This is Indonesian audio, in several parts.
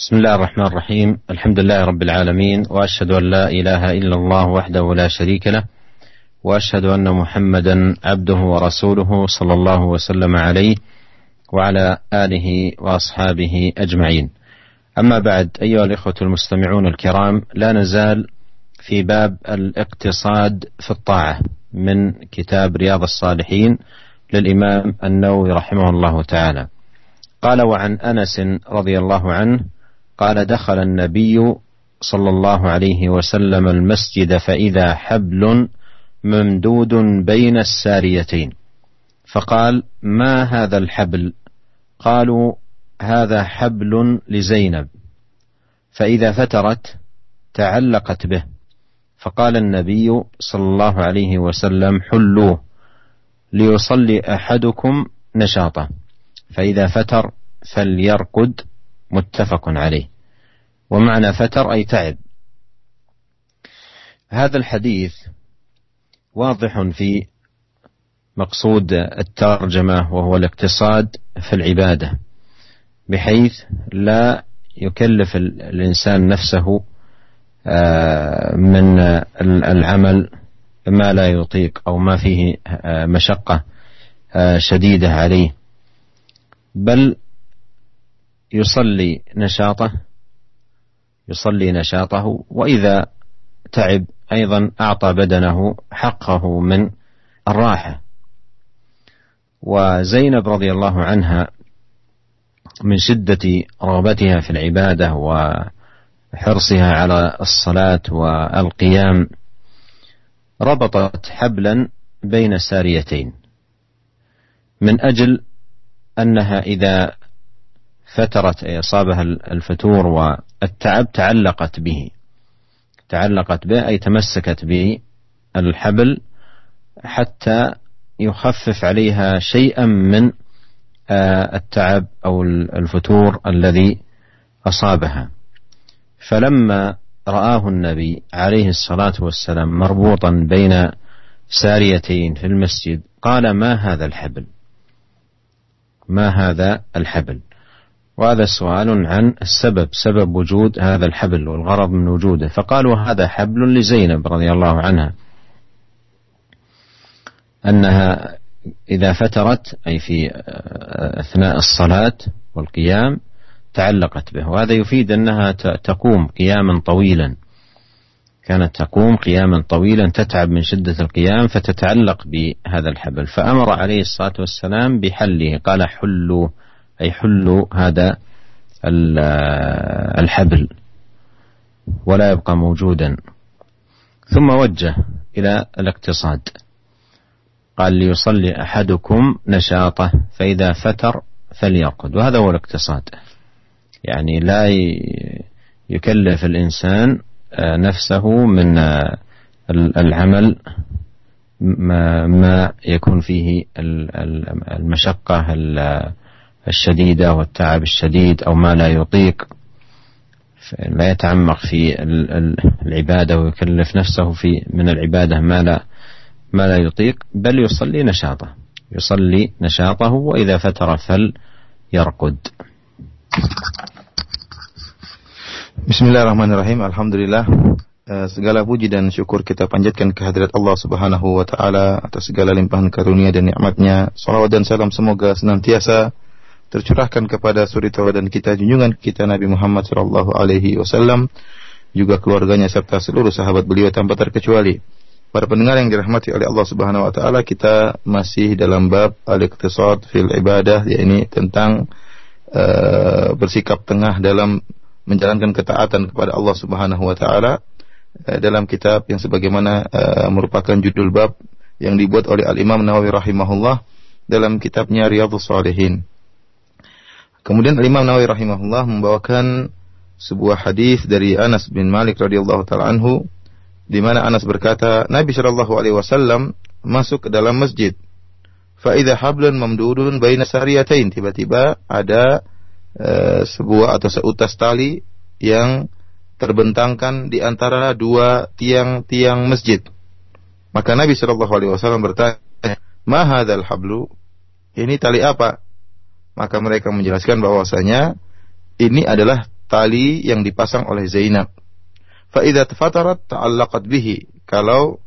بسم الله الرحمن الرحيم. الحمد لله رب العالمين وأشهد أن لا إله إلا الله وحده لا شريك له وأشهد أن محمدا عبده ورسوله صلى الله وسلم عليه وعلى آله وأصحابه أجمعين. أما بعد أيها الإخوة المستمعون الكرام لا نزال في باب الاقتصاد في الطاعة من كتاب رياض الصالحين للإمام النووي رحمه الله تعالى. قال وعن أنس رضي الله عنه قال دخل النبي صلى الله عليه وسلم المسجد فإذا حبل ممدود بين الساريتين. فقال ما هذا الحبل؟ قالوا هذا حبل لزينب. فإذا فترت تعلقت به. فقال النبي صلى الله عليه وسلم حلوة ليصلي أحدكم نشاطه. فإذا فتر فليرقد متفق عليه. ومعنى فتر أي تعب. هذا الحديث واضح في مقصود الترجمة وهو الاقتصاد في العبادة بحيث لا يكلف الإنسان نفسه آه، من العمل ما لا يطيق أو ما فيه آه، مشقة آه، شديدة عليه. بل يصلي نشاطه يصلي نشاطه وإذا تعب أيضا أعطى بدنه حقه من الراحة. وزينب رضي الله عنها من شدة رغبتها في العبادة وحرصها على الصلاة والقيام ربطت حبلا بين ساريتين من أجل أنها إذا فترت أي أصابها الفتور والتعب تعلقت به. تعلقت به أي تمسكت بالحبل حتى يخفف عليها شيئا من آه، التعب أو الفتور الذي أصابها. فلما رآه النبي عليه الصلاة والسلام مربوطا بين ساريتين في المسجد قال ما هذا الحبل؟ ما هذا الحبل؟ وهذا سؤال عن السبب سبب وجود هذا الحبل والغرض من وجوده. فقالوا هذا حبل لزينب رضي الله عنها. أنها إذا فترت أي في أثناء الصلاة والقيام تعلقت به. وهذا يفيد أنها تقوم قياما طويلا. كانت تقوم قياما طويلا تتعب من شدة القيام فتتعلق بهذا الحبل. فأمر عليه الصلاة والسلام بحله. قال حلوا أي حلوا هذا الحبل ولا يبقى موجودا. ثم وجه إلى الاقتصاد. قال ليصلي أحدكم نشاطه فإذا فتر فليرقد وهذا هو الاقتصاد. يعني لا يكلف الإنسان آه، نفسه من آه، العمل ما يكون فيه المشقة الشديدة والتعب الشديد أو ما لا يطيق لا يتعمق في العبادة ويكلف نفسه في من العبادة ما لا ما لا يطيق بل يصلي نشاطه. يصلي نشاطه وإذا فتر فل يرقد. بسم الله الرحمن الرحيم الحمد لله segala puji dan syukur kita panjatkan kehadirat Allah Subhanahu wa taala atas segala limpahan karunia dan nikmatnya. Salawat dan salam semoga senantiasa tercurahkan kepada suri tauladan kita junjungan kita Nabi Muhammad sallallahu alaihi wasallam juga keluarganya serta seluruh sahabat beliau tanpa terkecuali. Para pendengar yang dirahmati oleh Allah Subhanahu wa taala, kita masih dalam bab al-iqtisad fil ibadah yakni tentang uh, bersikap tengah dalam menjalankan ketaatan kepada Allah Subhanahu wa taala uh, dalam kitab yang sebagaimana uh, merupakan judul bab yang dibuat oleh Al-Imam Nawawi rahimahullah dalam kitabnya Riyadhus Shalihin. Kemudian Imam Nawawi rahimahullah membawakan sebuah hadis dari Anas bin Malik radhiyallahu taala anhu di mana Anas berkata, Nabi Shallallahu alaihi wasallam masuk ke dalam masjid. Fa idza hablun mamdudun baina sariyatain, tiba-tiba ada e, sebuah atau seutas tali yang terbentangkan di antara dua tiang-tiang masjid. Maka Nabi Shallallahu alaihi wasallam bertanya, "Ma hadzal hablu?" Ini tali apa? Maka mereka menjelaskan bahwasanya ini adalah tali yang dipasang oleh Zainab. Fa idza tafatarat ta'allaqat bihi. Kalau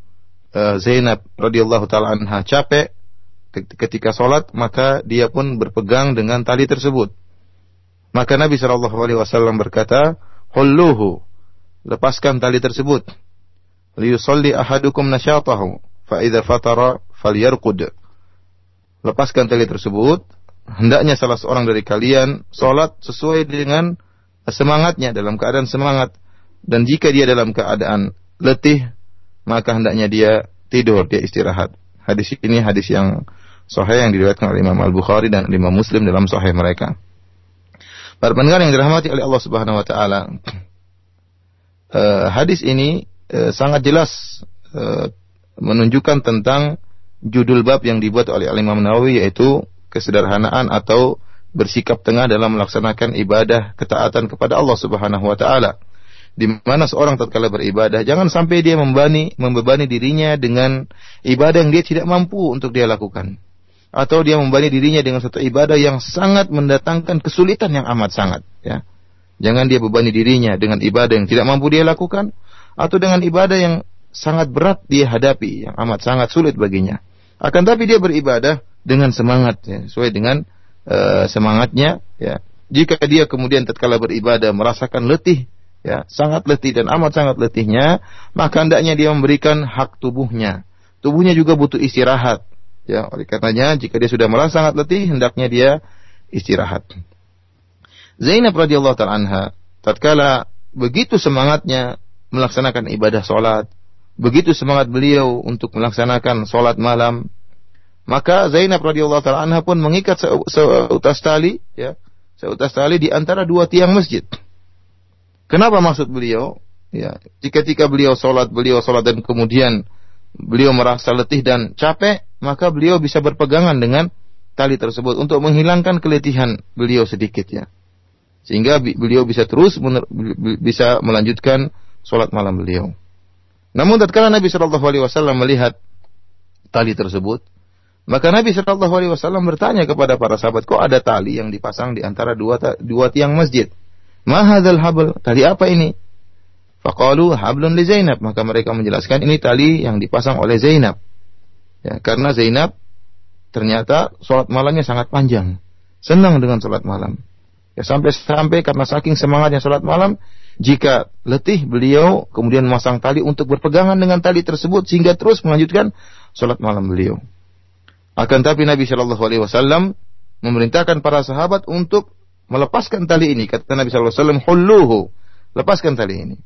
uh, Zainab radhiyallahu taala anha capek ketika sholat maka dia pun berpegang dengan tali tersebut. Maka Nabi Shallallahu Alaihi Wasallam berkata, "Hulluhu, lepaskan tali tersebut. Liyusalli ahadukum nasyatahu, fa idza fatara falyarqud." Lepaskan tali tersebut, hendaknya salah seorang dari kalian sholat sesuai dengan semangatnya dalam keadaan semangat. Dan jika dia dalam keadaan letih maka hendaknya dia tidur dia istirahat. Hadis ini hadis yang sahih yang diriwayatkan oleh Imam Al Bukhari dan Imam Muslim dalam sahih mereka. Para pendengar yang dirahmati oleh Allah Subhanahu Wa Taala uh, hadis ini uh, sangat jelas uh, menunjukkan tentang judul bab yang dibuat oleh Al Imam Nawawi yaitu kesederhanaan atau bersikap tengah dalam melaksanakan ibadah ketaatan kepada Allah Subhanahu wa taala. Di mana seorang tatkala beribadah jangan sampai dia membebani membebani dirinya dengan ibadah yang dia tidak mampu untuk dia lakukan atau dia membebani dirinya dengan satu ibadah yang sangat mendatangkan kesulitan yang amat sangat ya. Jangan dia bebani dirinya dengan ibadah yang tidak mampu dia lakukan atau dengan ibadah yang sangat berat dia hadapi yang amat sangat sulit baginya. Akan tapi dia beribadah dengan semangat ya, sesuai dengan uh, semangatnya ya. Jika dia kemudian tatkala beribadah merasakan letih ya, sangat letih dan amat sangat letihnya, maka hendaknya dia memberikan hak tubuhnya. Tubuhnya juga butuh istirahat. Ya, oleh karenanya jika dia sudah merasa sangat letih, hendaknya dia istirahat. Zainab radhiyallahu taala anha tatkala begitu semangatnya melaksanakan ibadah salat, begitu semangat beliau untuk melaksanakan salat malam, maka Zainab radhiyallahu taala anha pun mengikat seutas tali ya, seutas tali di antara dua tiang masjid. Kenapa maksud beliau? Ya, ketika beliau sholat, beliau sholat dan kemudian beliau merasa letih dan capek, maka beliau bisa berpegangan dengan tali tersebut untuk menghilangkan keletihan beliau sedikit ya. Sehingga beliau bisa terus bisa melanjutkan sholat malam beliau. Namun tatkala Nabi Shallallahu Alaihi Wasallam melihat tali tersebut, maka Nabi Shallallahu Alaihi Wasallam bertanya kepada para sahabat, kok ada tali yang dipasang di antara dua dua tiang masjid? Mahadal habl, tali apa ini? Fakalu hablun li Zainab. Maka mereka menjelaskan ini tali yang dipasang oleh Zainab. Ya, karena Zainab ternyata sholat malamnya sangat panjang. Senang dengan sholat malam. Ya, sampai-sampai karena saking semangatnya sholat malam, jika letih beliau kemudian memasang tali untuk berpegangan dengan tali tersebut sehingga terus melanjutkan sholat malam beliau. Akan tapi Nabi Shallallahu Alaihi Wasallam memerintahkan para sahabat untuk melepaskan tali ini. Kata Nabi Shallallahu Alaihi Wasallam, "Hulluhu." Lepaskan tali ini.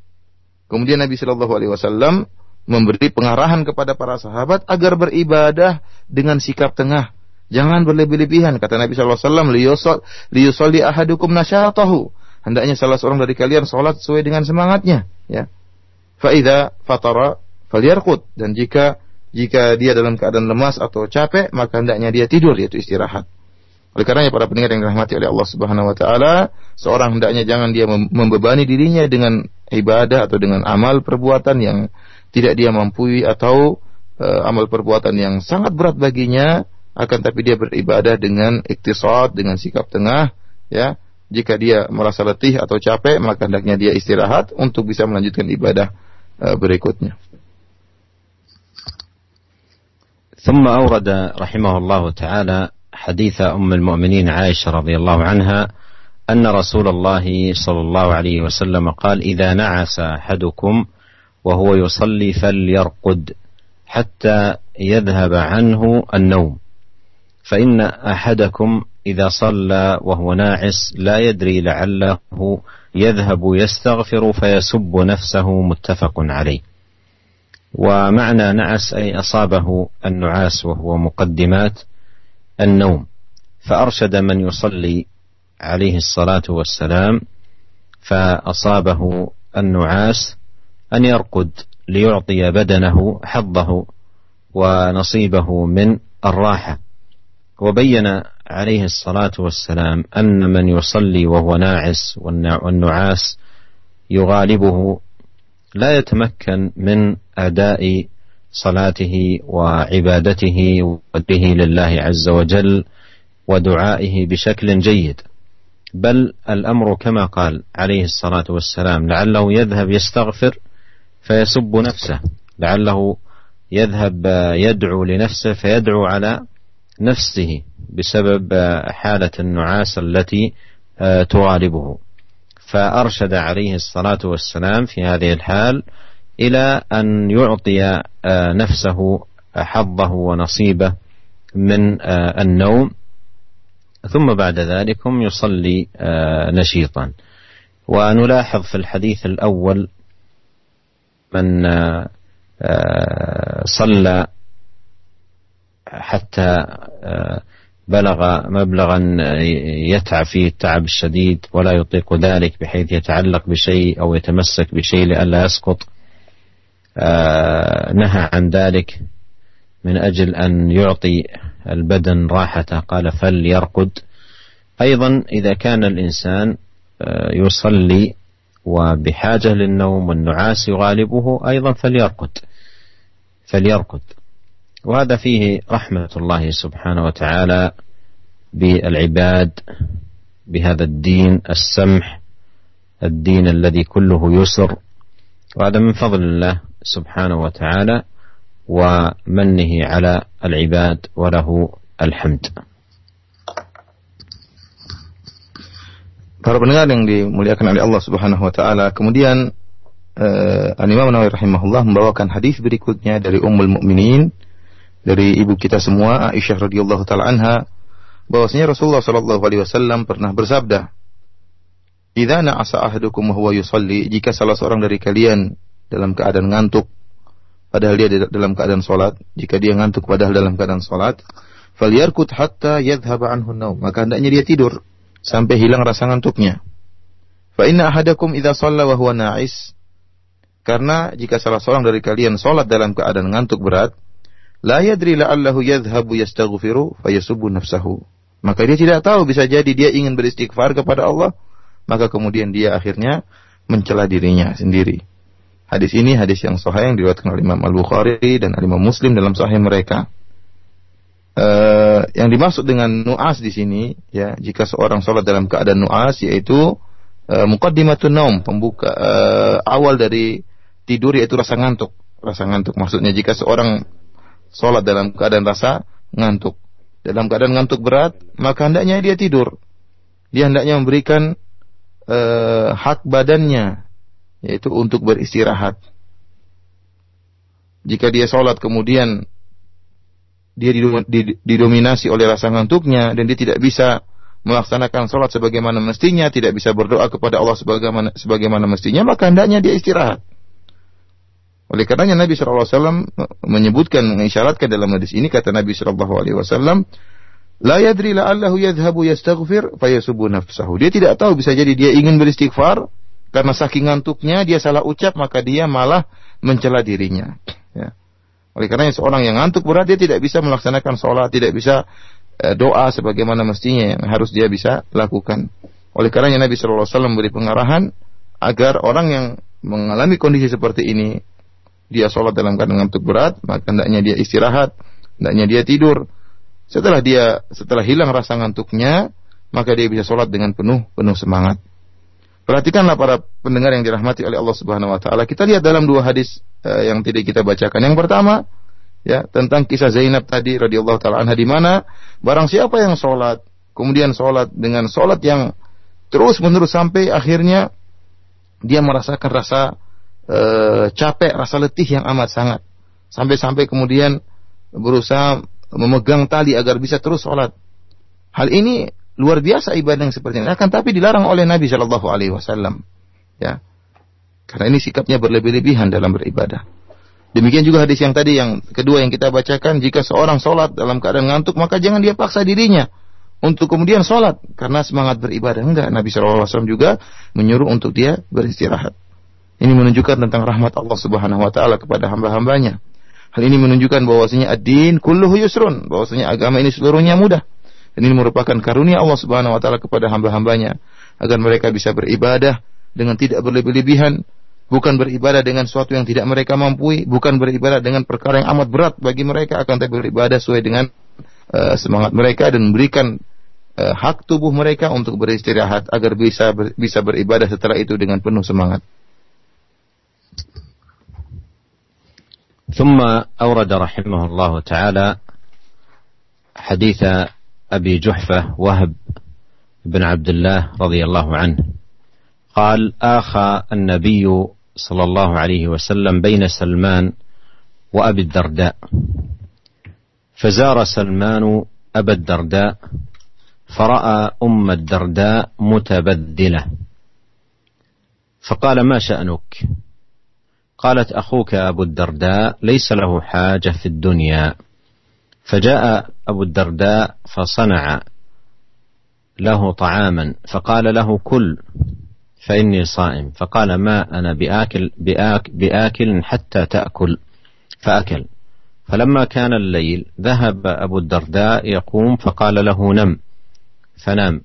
Kemudian Nabi Shallallahu Alaihi Wasallam memberi pengarahan kepada para sahabat agar beribadah dengan sikap tengah. Jangan berlebih-lebihan. Kata Nabi Shallallahu Alaihi Wasallam, "Liyusalli ahadukum nasyatahu." Hendaknya salah seorang dari kalian sholat sesuai dengan semangatnya. Ya. Faida fatara falyarqud dan jika jika dia dalam keadaan lemas atau capek, maka hendaknya dia tidur yaitu istirahat. Oleh karenanya para pendengar yang dirahmati oleh Allah Subhanahu wa taala, seorang hendaknya jangan dia membebani dirinya dengan ibadah atau dengan amal perbuatan yang tidak dia mampu atau uh, amal perbuatan yang sangat berat baginya, akan tapi dia beribadah dengan iktisad, dengan sikap tengah, ya. Jika dia merasa letih atau capek, maka hendaknya dia istirahat untuk bisa melanjutkan ibadah uh, berikutnya. ثم أورد رحمه الله تعالى حديث أم المؤمنين عائشة رضي الله عنها أن رسول الله صلى الله عليه وسلم قال إذا نعس أحدكم وهو يصلي فليرقد حتى يذهب عنه النوم. فإن أحدكم إذا صلى وهو ناعس لا يدري لعله يذهب يستغفر فيسب نفسه. متفق عليه. ومعنى نعس أي أصابه النعاس وهو مقدمات النوم. فأرشد من يصلي عليه الصلاة والسلام فأصابه النعاس أن يرقد ليعطي بدنه حظه ونصيبه من الراحة. وبين عليه الصلاة والسلام أن من يصلي وهو ناعس والنعاس يغالبه لا يتمكن من آداء صلاته وعبادته وذكره لله عز وجل ودعائه بشكل جيد. بل الأمر كما قال عليه الصلاة والسلام لعله يذهب يستغفر فيسب نفسه لعله يذهب يدعو لنفسه فيدعو على نفسه بسبب حالة النعاس التي تغالبه. فأرشد عليه الصلاة والسلام في هذه الحال إلى أن يعطي نفسه حظه ونصيبه من النوم. ثم بعد ذلك يصلي نشيطا. ونلاحظ في الحديث الأول من صلى حتى بلغ مبلغا يتعب فيه التعب الشديد ولا يطيق ذلك بحيث يتعلق بشيء أو يتمسك بشيء لئلا يسقط. نهى عن ذلك من أجل أن يعطي البدن راحته قال فليرقد. أيضا إذا كان الإنسان يصلي وبحاجة للنوم والنعاس يغالبه أيضا فليرقد. فليرقد. وهذا فيه رحمة الله سبحانه وتعالى بالعباد بهذا الدين السمح الدين الذي كله يسر. وهذا من فضل الله. سبحانه وتعالى ومنه على العباد وله الحمد Para pendengar yang dimuliakan oleh Allah Subhanahu wa taala, kemudian uh, Al-Imam Nawawi rahimahullah membawakan hadis berikutnya dari Ummul Mukminin dari ibu kita semua Aisyah radhiyallahu taala anha bahwasanya Rasulullah sallallahu alaihi wasallam pernah bersabda Idza na'asa ahadukum wa huwa yusalli jika salah seorang dari kalian dalam keadaan ngantuk padahal dia dalam keadaan salat jika dia ngantuk padahal dalam keadaan salat falyarkut hatta yadhhaba anhu maka hendaknya dia tidur sampai hilang rasa ngantuknya fa inna ahadakum idza shalla wa huwa na'is karena jika salah seorang dari kalian salat dalam keadaan ngantuk berat La yadri la'allahu yadhhabu yastaghfiru fayasubbu nafsahu. Maka dia tidak tahu bisa jadi dia ingin beristighfar kepada Allah, maka kemudian dia akhirnya mencela dirinya sendiri. Hadis ini hadis yang sahih yang diriwayatkan oleh Imam Al-Bukhari dan Imam Muslim dalam sahih mereka. Uh, yang dimaksud dengan nuas di sini ya jika seorang sholat dalam keadaan nuas yaitu uh, muqaddimatun naum pembuka uh, awal dari tidur yaitu rasa ngantuk rasa ngantuk maksudnya jika seorang sholat dalam keadaan rasa ngantuk. Dalam keadaan ngantuk berat, maka hendaknya dia tidur. Dia hendaknya memberikan uh, hak badannya, yaitu untuk beristirahat. Jika dia sholat kemudian dia didominasi oleh rasa ngantuknya dan dia tidak bisa melaksanakan sholat sebagaimana mestinya, tidak bisa berdoa kepada Allah sebagaimana, sebagaimana mestinya, maka hendaknya dia istirahat. Oleh karenanya Nabi SAW menyebutkan, mengisyaratkan dalam hadis ini, kata Nabi SAW, La yadri la'allahu yadhabu yastaghfir fayasubu nafsahu. Dia tidak tahu bisa jadi dia ingin beristighfar karena saking ngantuknya dia salah ucap maka dia malah mencela dirinya. Ya. Oleh karenanya seorang yang ngantuk berat dia tidak bisa melaksanakan sholat, tidak bisa eh, doa sebagaimana mestinya yang harus dia bisa lakukan. Oleh karenanya Nabi SAW memberi pengarahan agar orang yang mengalami kondisi seperti ini dia sholat dalam keadaan ngantuk berat, maka hendaknya dia istirahat, hendaknya dia tidur. Setelah dia setelah hilang rasa ngantuknya, maka dia bisa sholat dengan penuh penuh semangat. Perhatikanlah para pendengar yang dirahmati oleh Allah Subhanahu wa taala. Kita lihat dalam dua hadis uh, yang tidak kita bacakan. Yang pertama, ya, tentang kisah Zainab tadi radhiyallahu taala anha di mana barang siapa yang sholat, kemudian sholat dengan sholat yang terus menerus sampai akhirnya dia merasakan rasa e, capek, rasa letih yang amat sangat. Sampai-sampai kemudian berusaha memegang tali agar bisa terus sholat. Hal ini luar biasa ibadah yang seperti ini. Akan tapi dilarang oleh Nabi Shallallahu Alaihi Wasallam. Ya, karena ini sikapnya berlebih-lebihan dalam beribadah. Demikian juga hadis yang tadi yang kedua yang kita bacakan, jika seorang sholat dalam keadaan ngantuk, maka jangan dia paksa dirinya untuk kemudian sholat karena semangat beribadah. Enggak, Nabi Shallallahu Alaihi Wasallam juga menyuruh untuk dia beristirahat. Ini menunjukkan tentang rahmat Allah Subhanahu wa taala kepada hamba-hambanya. Hal ini menunjukkan bahwasanya ad-din kulluhu yusrun, bahwasanya agama ini seluruhnya mudah. Dan ini merupakan karunia Allah Subhanahu wa taala kepada hamba-hambanya agar mereka bisa beribadah dengan tidak berlebih-lebihan, bukan beribadah dengan sesuatu yang tidak mereka mampu, bukan beribadah dengan perkara yang amat berat bagi mereka, akan tapi beribadah sesuai dengan uh, semangat mereka dan memberikan uh, hak tubuh mereka untuk beristirahat agar bisa ber, bisa beribadah setelah itu dengan penuh semangat. ثم أورد رحمه الله تعالى حديث أبي جحفة وهب بن عبد الله رضي الله عنه. قال آخى النبي صلى الله عليه وسلم بين سلمان وأبي الدرداء. فزار سلمان أبا الدرداء فرأى أم الدرداء متبدلة. فقال ما شأنك؟ قالت أخوك أبو الدرداء ليس له حاجة في الدنيا. فجاء أبو الدرداء فصنع له طعاما فقال له كل فإني صائم فقال ما أنا بآكل, بآكل, بآكل حتى تأكل فأكل. فلما كان الليل ذهب أبو الدرداء يقوم فقال له نم فنام.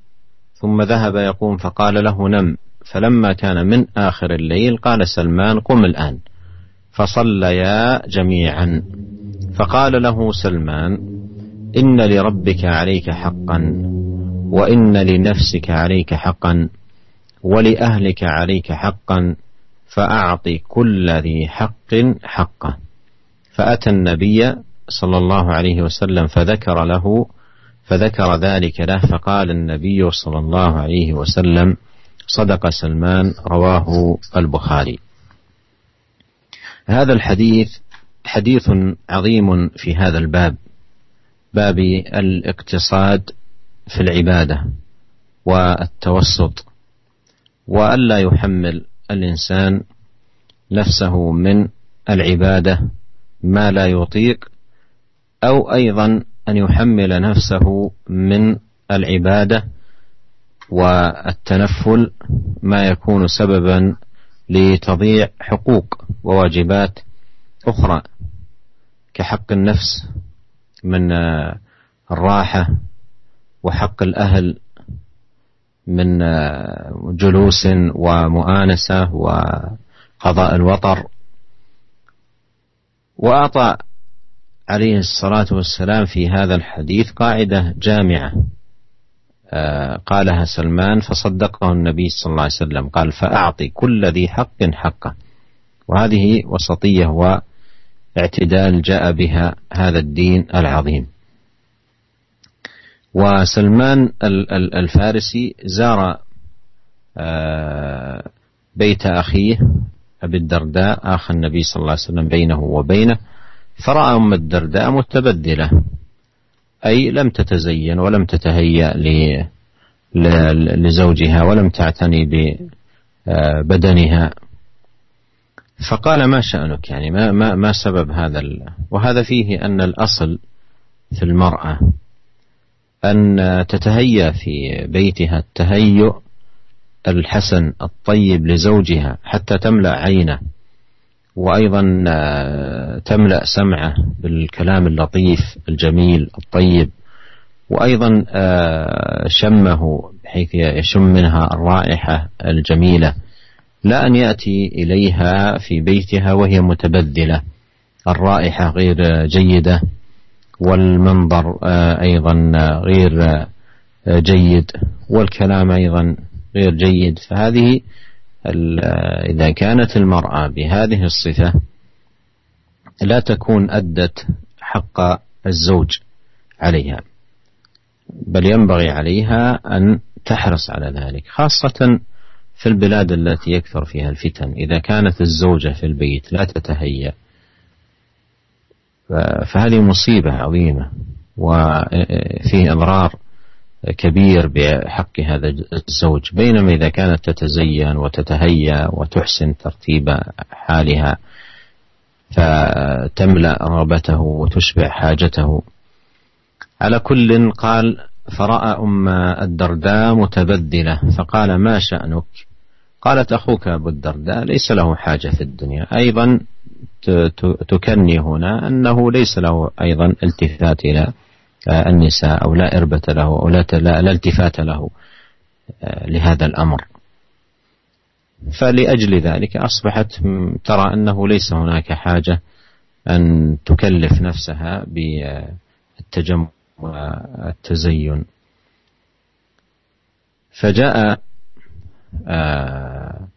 ثم ذهب يقوم فقال له نم فلما كان من آخر الليل قال سلمان قم الآن. فصليا جميعا. فقال له سلمان إن لربك عليك حقا وإن لنفسك عليك حقا ولأهلك عليك حقا فأعط كل ذي حق حقه. فأتى النبي صلى الله عليه وسلم فذكر له فذكر ذلك له فقال النبي صلى الله عليه وسلم صدق سلمان رواه البخاري. هذا الحديث حديث عظيم في هذا الباب باب الاقتصاد في العبادة والتوسط وألا يحمل الإنسان نفسه من العبادة ما لا يطيق أو أيضا أن يحمل نفسه من العبادة والتنفل ما يكون سببا لتضييع حقوق وواجبات أخرى. كحق النفس من الراحة وحق الأهل من جلوس ومؤانسة وقضاء الوطر. وأعطى عليه الصلاة والسلام في هذا الحديث قاعدة جامعة آه، قالها سلمان فصدقه النبي صلى الله عليه وسلم قال فأعطي كل ذي حق حقه. وهذه وسطية واعتدال جاء بها هذا الدين العظيم. وسلمان الفارسي زار آه، بيت أخيه أبي الدرداء أخ النبي صلى الله عليه وسلم بينه وبينه فرأى أم الدرداء متبدلة أي لم تتزين ولم تتهيأ لزوجها ولم تعتني ببدنها فقال ما شأنك يعني؟ ما ما ما سبب هذا وهذا فيه أن الأصل في المرأة أن تتهيأ في بيتها التهيؤ الحسن الطيب لزوجها حتى تملأ عينه وأيضا آه، تملأ سمعه بالكلام اللطيف الجميل الطيب وأيضا آه، شمه بحيث يشم منها الرائحة الجميلة. لا ان يأتي إليها في بيتها وهي متبذلة. الرائحة غير جيدة والمنظر آه، أيضا غير جيد والكلام أيضا غير جيد. فهذه إذا كانت المرأة بهذه الصفة لا تكون أدت حق الزوج عليها بل ينبغي عليها أن تحرص على ذلك خاصة في البلاد التي يكثر فيها الفتن. إذا كانت الزوجة في البيت لا تتهيأ فهذه مصيبة عظيمة. وفيه إضرار كبير بحق هذا الزوج بينما إذا كانت تتزين وتتهيأ وتحسن ترتيب حالها فتملأ رغبته وتشبع حاجته. على كل قال فرأى أم الدرداء متبدلة فقال ما شأنك؟ قالت أخوك أبو الدرداء ليس له حاجة في الدنيا. أيضا تكني هنا أنه ليس له أيضا التفات إلى النساء أو لا إربة له أو لا, لا التفات له آه، لهذا الأمر. فلأجل ذلك أصبحت ترى أنه ليس هناك حاجة أن تكلف نفسها بالتجمع والتزين. فجاء آه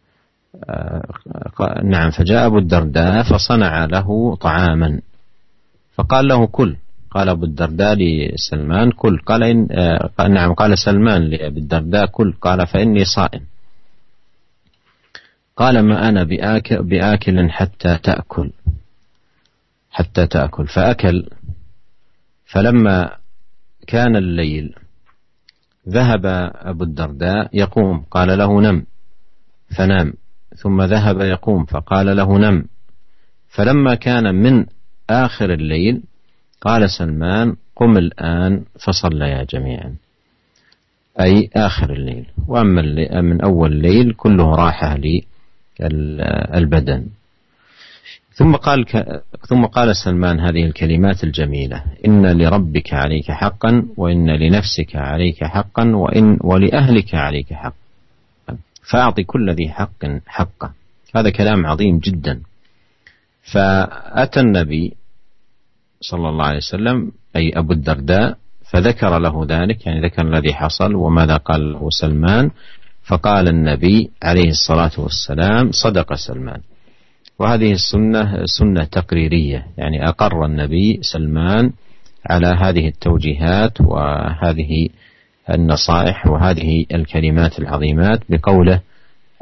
آه نعم فجاء أبو الدرداء فصنع له طعاما. فقال له كل. قال أبو الدرداء لسلمان كل. قال إن آه نعم قال سلمان لأبي الدرداء كل. قال فإني صائم. قال ما أنا بآكل, بآكل حتى تأكل. حتى تأكل. فأكل. فلما كان الليل. ذهب أبو الدرداء يقوم قال له نم. فنام. ثم ذهب يقوم فقال له نم. فلما كان من آخر الليل قال سلمان قم الآن فصليا جميعا. أي آخر الليل. وأما من أول الليل كله راحة للبدن ثم قال ثم قال سلمان هذه الكلمات الجميلة. إن لربك عليك حقا وإن لنفسك عليك حقا وإن ولأهلك عليك حقا. فأعطي كل ذي حق حقه. هذا كلام عظيم جدا. فأتى النبي صلى الله عليه وسلم أي أبو الدرداء فذكر له ذلك يعني ذكر الذي حصل وماذا قال له سلمان. فقال النبي عليه الصلاة والسلام صدق سلمان. وهذه السنة سنة تقريرية يعني أقر النبي سلمان على هذه التوجيهات وهذه النصائح وهذه الكلمات العظيمات بقوله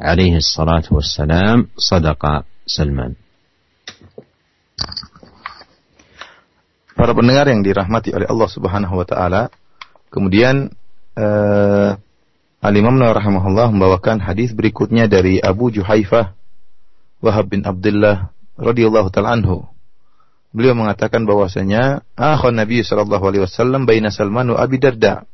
عليه الصلاة والسلام صدق سلمان Para pendengar yang dirahmati oleh Allah Subhanahu wa taala, kemudian uh, Al-Imam rahimahullah membawakan hadis berikutnya dari Abu Juhaifah Wahab bin Abdullah radhiyallahu taala anhu. Beliau mengatakan bahwasanya akhon Nabi sallallahu alaihi wasallam baina Salman wa Abi Darda.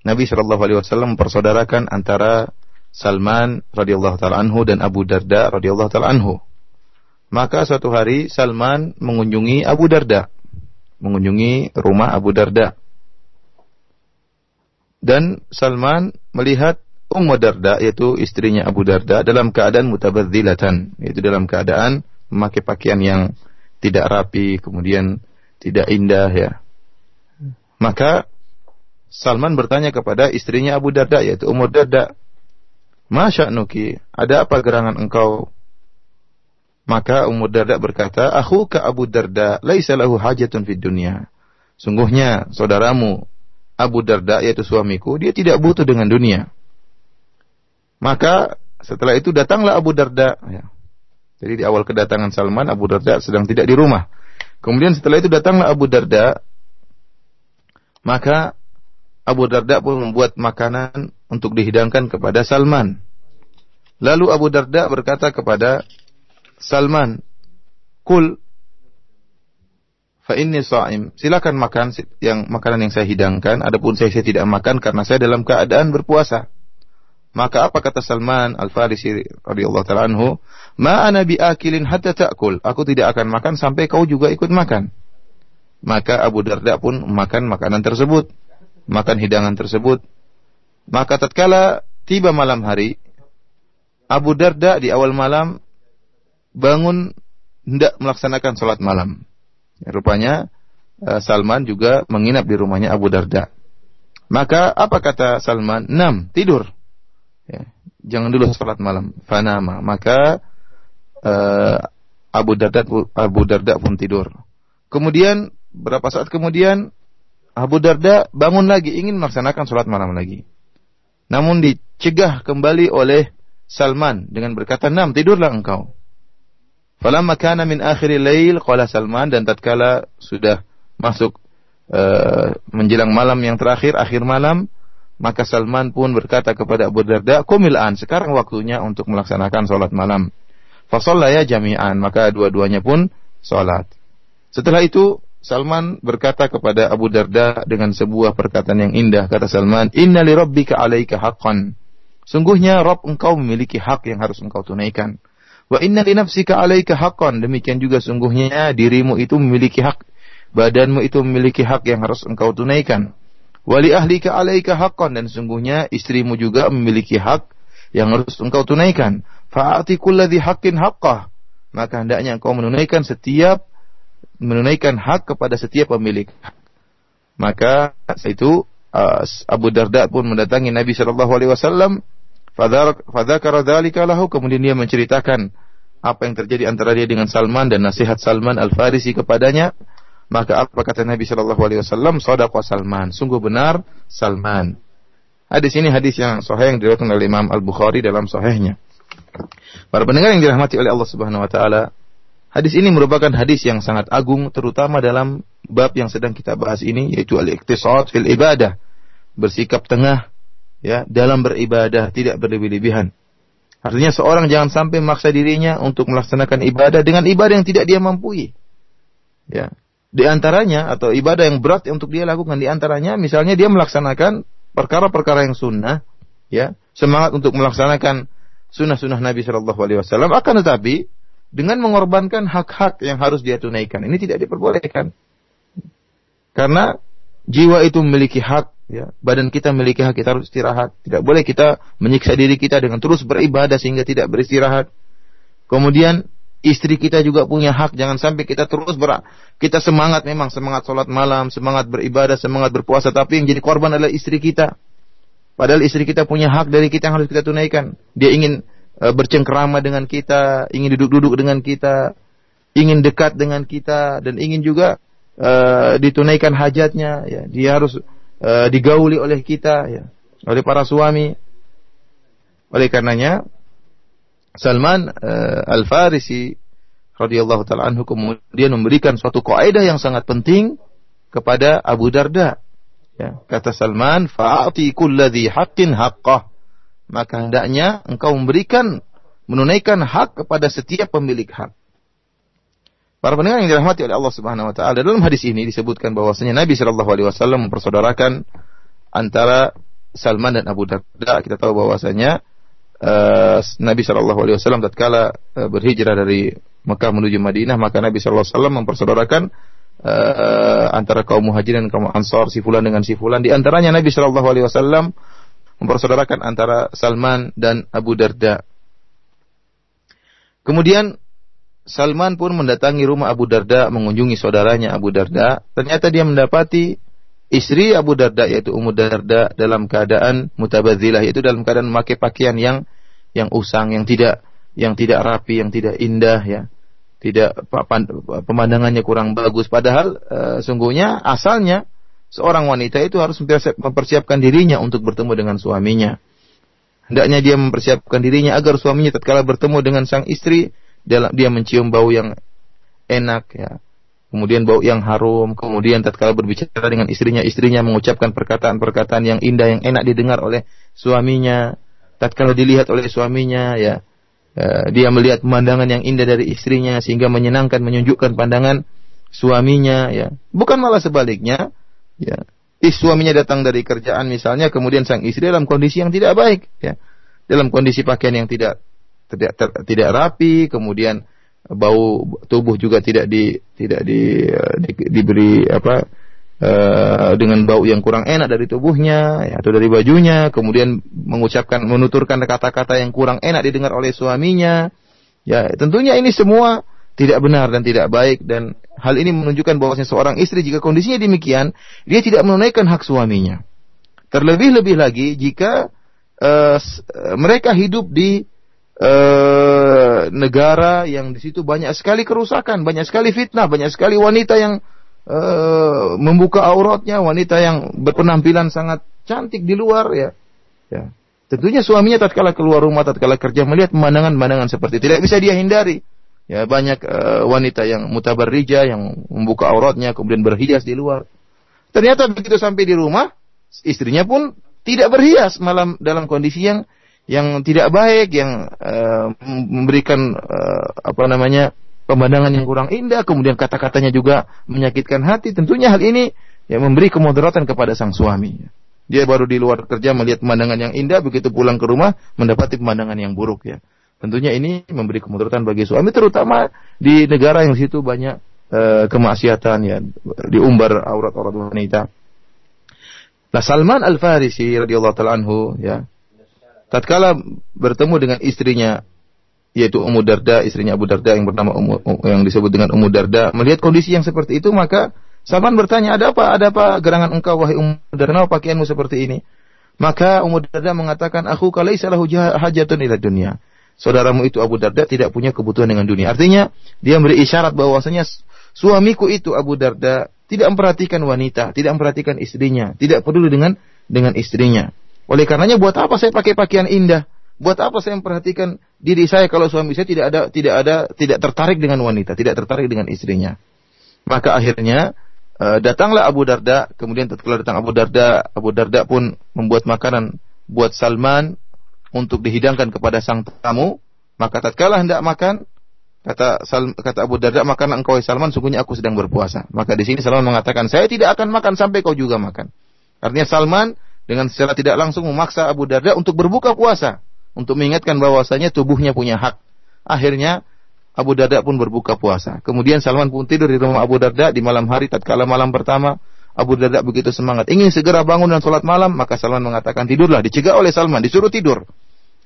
Nabi Shallallahu Alaihi Wasallam mempersaudarakan antara Salman radhiyallahu taala anhu dan Abu Darda radhiyallahu taala anhu. Maka suatu hari Salman mengunjungi Abu Darda, mengunjungi rumah Abu Darda. Dan Salman melihat Ummu Darda yaitu istrinya Abu Darda dalam keadaan mutabadzilatan, yaitu dalam keadaan memakai pakaian yang tidak rapi, kemudian tidak indah ya. Maka Salman bertanya kepada istrinya Abu Darda yaitu Umar Darda, "Masya Nuki, ada apa gerangan engkau?" Maka Umar Darda berkata, "Aku ke Abu Darda, laisa lahu hajatun fid dunya." Sungguhnya saudaramu Abu Darda yaitu suamiku, dia tidak butuh dengan dunia. Maka setelah itu datanglah Abu Darda. Ya. Jadi di awal kedatangan Salman, Abu Darda sedang tidak di rumah. Kemudian setelah itu datanglah Abu Darda. Maka Abu Darda pun membuat makanan untuk dihidangkan kepada Salman. Lalu Abu Darda berkata kepada Salman, "Kul fa inni sha'im." Silakan makan yang makanan yang saya hidangkan, adapun saya, saya tidak makan karena saya dalam keadaan berpuasa. Maka apa kata Salman Al-Farisi radhiyallahu taala anhu, "Ma ana biakilin hatta ta'kul." Aku tidak akan makan sampai kau juga ikut makan. Maka Abu Darda pun makan makanan tersebut makan hidangan tersebut. Maka tatkala tiba malam hari, Abu Darda di awal malam bangun hendak melaksanakan sholat malam. Ya, rupanya uh, Salman juga menginap di rumahnya Abu Darda. Maka apa kata Salman? Enam, tidur. Ya, jangan dulu sholat malam. Fanama. Maka uh, Abu Darda Abu Darda pun tidur. Kemudian berapa saat kemudian Abu Darda bangun lagi ingin melaksanakan sholat malam lagi. Namun dicegah kembali oleh Salman dengan berkata, "Nam, tidurlah engkau." Falamma kana min akhir lail qala Salman dan tatkala sudah masuk uh, menjelang malam yang terakhir akhir malam maka Salman pun berkata kepada Abu Darda, "Qumil an, sekarang waktunya untuk melaksanakan salat malam." Fasallaya jami'an, maka dua-duanya pun salat. Setelah itu Salman berkata kepada Abu Darda dengan sebuah perkataan yang indah. Kata Salman, Inna li rabbika alaika haqqan. Sungguhnya Rabb engkau memiliki hak yang harus engkau tunaikan. Wa inna li nafsika alaika haqqan. Demikian juga sungguhnya dirimu itu memiliki hak. Badanmu itu memiliki hak yang harus engkau tunaikan. Wa li ahlika alaika haqqan. Dan sungguhnya istrimu juga memiliki hak yang harus engkau tunaikan. Fa'ati kulladhi haqqin haqqah. Maka hendaknya engkau menunaikan setiap menunaikan hak kepada setiap pemilik hak. Maka itu uh, Abu Darda pun mendatangi Nabi Shallallahu Alaihi Wasallam. Fadzakara dzalika lahu kemudian dia menceritakan apa yang terjadi antara dia dengan Salman dan nasihat Salman Al Farisi kepadanya. Maka apa kata Nabi Shallallahu Alaihi Wasallam? Sodako Salman. Sungguh benar Salman. Hadis ini hadis yang sahih yang diriwayatkan oleh Imam Al Bukhari dalam sahihnya. Para pendengar yang dirahmati oleh Allah Subhanahu Wa Taala, hadis ini merupakan hadis yang sangat agung, terutama dalam bab yang sedang kita bahas ini, yaitu al-iqtisad fil ibadah, bersikap tengah, ya dalam beribadah, tidak berlebih-lebihan. Artinya seorang jangan sampai memaksa dirinya untuk melaksanakan ibadah dengan ibadah yang tidak dia mampu. Ya, di antaranya atau ibadah yang berat untuk dia lakukan di antaranya misalnya dia melaksanakan perkara-perkara yang sunnah ya semangat untuk melaksanakan sunnah-sunnah Nabi Shallallahu Alaihi Wasallam akan tetapi dengan mengorbankan hak-hak yang harus dia tunaikan ini tidak diperbolehkan. Karena jiwa itu memiliki hak ya badan kita memiliki hak kita harus istirahat. Tidak boleh kita menyiksa diri kita dengan terus beribadah sehingga tidak beristirahat. Kemudian Istri kita juga punya hak, jangan sampai kita terus ber kita semangat memang semangat sholat malam, semangat beribadah, semangat berpuasa, tapi yang jadi korban adalah istri kita. Padahal istri kita punya hak dari kita yang harus kita tunaikan. Dia ingin e, bercengkerama dengan kita, ingin duduk-duduk dengan kita, ingin dekat dengan kita, dan ingin juga e, ditunaikan hajatnya. Ya. Dia harus e, digauli oleh kita, ya, oleh para suami. Oleh karenanya Salman uh, Al-Farisi radhiyallahu taala anhu kemudian memberikan suatu kaidah yang sangat penting kepada Abu Darda. Ya, kata Salman, "Fa'ati kulladzi haqqin haqqah." Maka hendaknya engkau memberikan menunaikan hak kepada setiap pemilik hak. Para pendengar yang dirahmati oleh Allah Subhanahu wa taala, dalam hadis ini disebutkan bahwasanya Nabi Shallallahu alaihi wasallam mempersaudarakan antara Salman dan Abu Darda. Kita tahu bahwasanya uh, Nabi Shallallahu Alaihi Wasallam tatkala uh, berhijrah dari Mekah menuju Madinah maka Nabi Shallallahu Alaihi Wasallam mempersaudarakan uh, antara kaum muhajirin dan kaum ansor si fulan dengan si fulan di antaranya Nabi Shallallahu Alaihi Wasallam mempersaudarakan antara Salman dan Abu Darda. Kemudian Salman pun mendatangi rumah Abu Darda mengunjungi saudaranya Abu Darda. Ternyata dia mendapati istri Abu Darda yaitu Ummu Darda dalam keadaan mutabadzilah yaitu dalam keadaan memakai pakaian yang yang usang, yang tidak yang tidak rapi, yang tidak indah ya. Tidak pemandangannya kurang bagus padahal e, sungguhnya asalnya seorang wanita itu harus mempersiapkan dirinya untuk bertemu dengan suaminya. Hendaknya dia mempersiapkan dirinya agar suaminya tatkala bertemu dengan sang istri dia mencium bau yang enak ya kemudian bau yang harum, kemudian tatkala berbicara dengan istrinya, istrinya mengucapkan perkataan-perkataan yang indah yang enak didengar oleh suaminya. Tatkala dilihat oleh suaminya, ya, ya dia melihat pemandangan yang indah dari istrinya sehingga menyenangkan, menunjukkan pandangan suaminya, ya. Bukan malah sebaliknya, ya. Is suaminya datang dari kerjaan misalnya, kemudian sang istri dalam kondisi yang tidak baik, ya. Dalam kondisi pakaian yang tidak tidak tidak rapi, kemudian bau tubuh juga tidak di tidak di, di diberi apa uh, dengan bau yang kurang enak dari tubuhnya ya, atau dari bajunya kemudian mengucapkan menuturkan kata-kata yang kurang enak didengar oleh suaminya. Ya tentunya ini semua tidak benar dan tidak baik dan hal ini menunjukkan bahwasanya seorang istri jika kondisinya demikian dia tidak menunaikan hak suaminya. Terlebih-lebih lagi jika uh, mereka hidup di negara yang di situ banyak sekali kerusakan, banyak sekali fitnah, banyak sekali wanita yang uh, membuka auratnya, wanita yang berpenampilan sangat cantik di luar ya. Ya. Tentunya suaminya tatkala keluar rumah, tatkala kerja melihat pemandangan-pemandangan seperti itu tidak bisa dia hindari. Ya, banyak uh, wanita yang mutabarrija yang membuka auratnya kemudian berhias di luar. Ternyata begitu sampai di rumah, istrinya pun tidak berhias malam dalam kondisi yang yang tidak baik, yang uh, memberikan uh, apa namanya pemandangan yang kurang indah, kemudian kata-katanya juga menyakitkan hati. Tentunya hal ini yang memberi kemudaratan kepada sang suami. Dia baru di luar kerja melihat pemandangan yang indah, begitu pulang ke rumah mendapati pemandangan yang buruk ya. Tentunya ini memberi kemudaratan bagi suami, terutama di negara yang situ banyak uh, kemaksiatan ya, diumbar aurat-aurat wanita. Nah Salman Al Farisi radhiyallahu taala anhu ya tatkala bertemu dengan istrinya yaitu Ummu Darda, istrinya Abu Darda yang bernama Ummu, yang disebut dengan Ummu Darda, melihat kondisi yang seperti itu maka Salman bertanya, ada apa? Ada apa gerangan engkau wahai Ummu Darda? Kenapa pakaianmu seperti ini? Maka Ummu Darda mengatakan, aku kalau salahu hajatun ila dunia. Saudaramu itu Abu Darda tidak punya kebutuhan dengan dunia. Artinya, dia memberi isyarat bahwasanya suamiku itu Abu Darda tidak memperhatikan wanita, tidak memperhatikan istrinya, tidak peduli dengan dengan istrinya. Oleh karenanya buat apa saya pakai pakaian indah? Buat apa saya memperhatikan diri saya kalau suami saya tidak ada tidak ada tidak tertarik dengan wanita, tidak tertarik dengan istrinya. Maka akhirnya uh, datanglah Abu Darda, kemudian tatkala datang Abu Darda, Abu Darda pun membuat makanan buat Salman untuk dihidangkan kepada sang tamu, maka tatkala hendak makan, kata Sal, kata Abu Darda, makan engkau Salman, sungguhnya aku sedang berpuasa. Maka di sini Salman mengatakan, saya tidak akan makan sampai kau juga makan. Artinya Salman dengan secara tidak langsung memaksa Abu Darda untuk berbuka puasa untuk mengingatkan bahwasanya tubuhnya punya hak. Akhirnya Abu Darda pun berbuka puasa. Kemudian Salman pun tidur di rumah Abu Darda di malam hari tatkala malam pertama. Abu Darda begitu semangat ingin segera bangun dan sholat malam, maka Salman mengatakan tidurlah. Dicegah oleh Salman, disuruh tidur.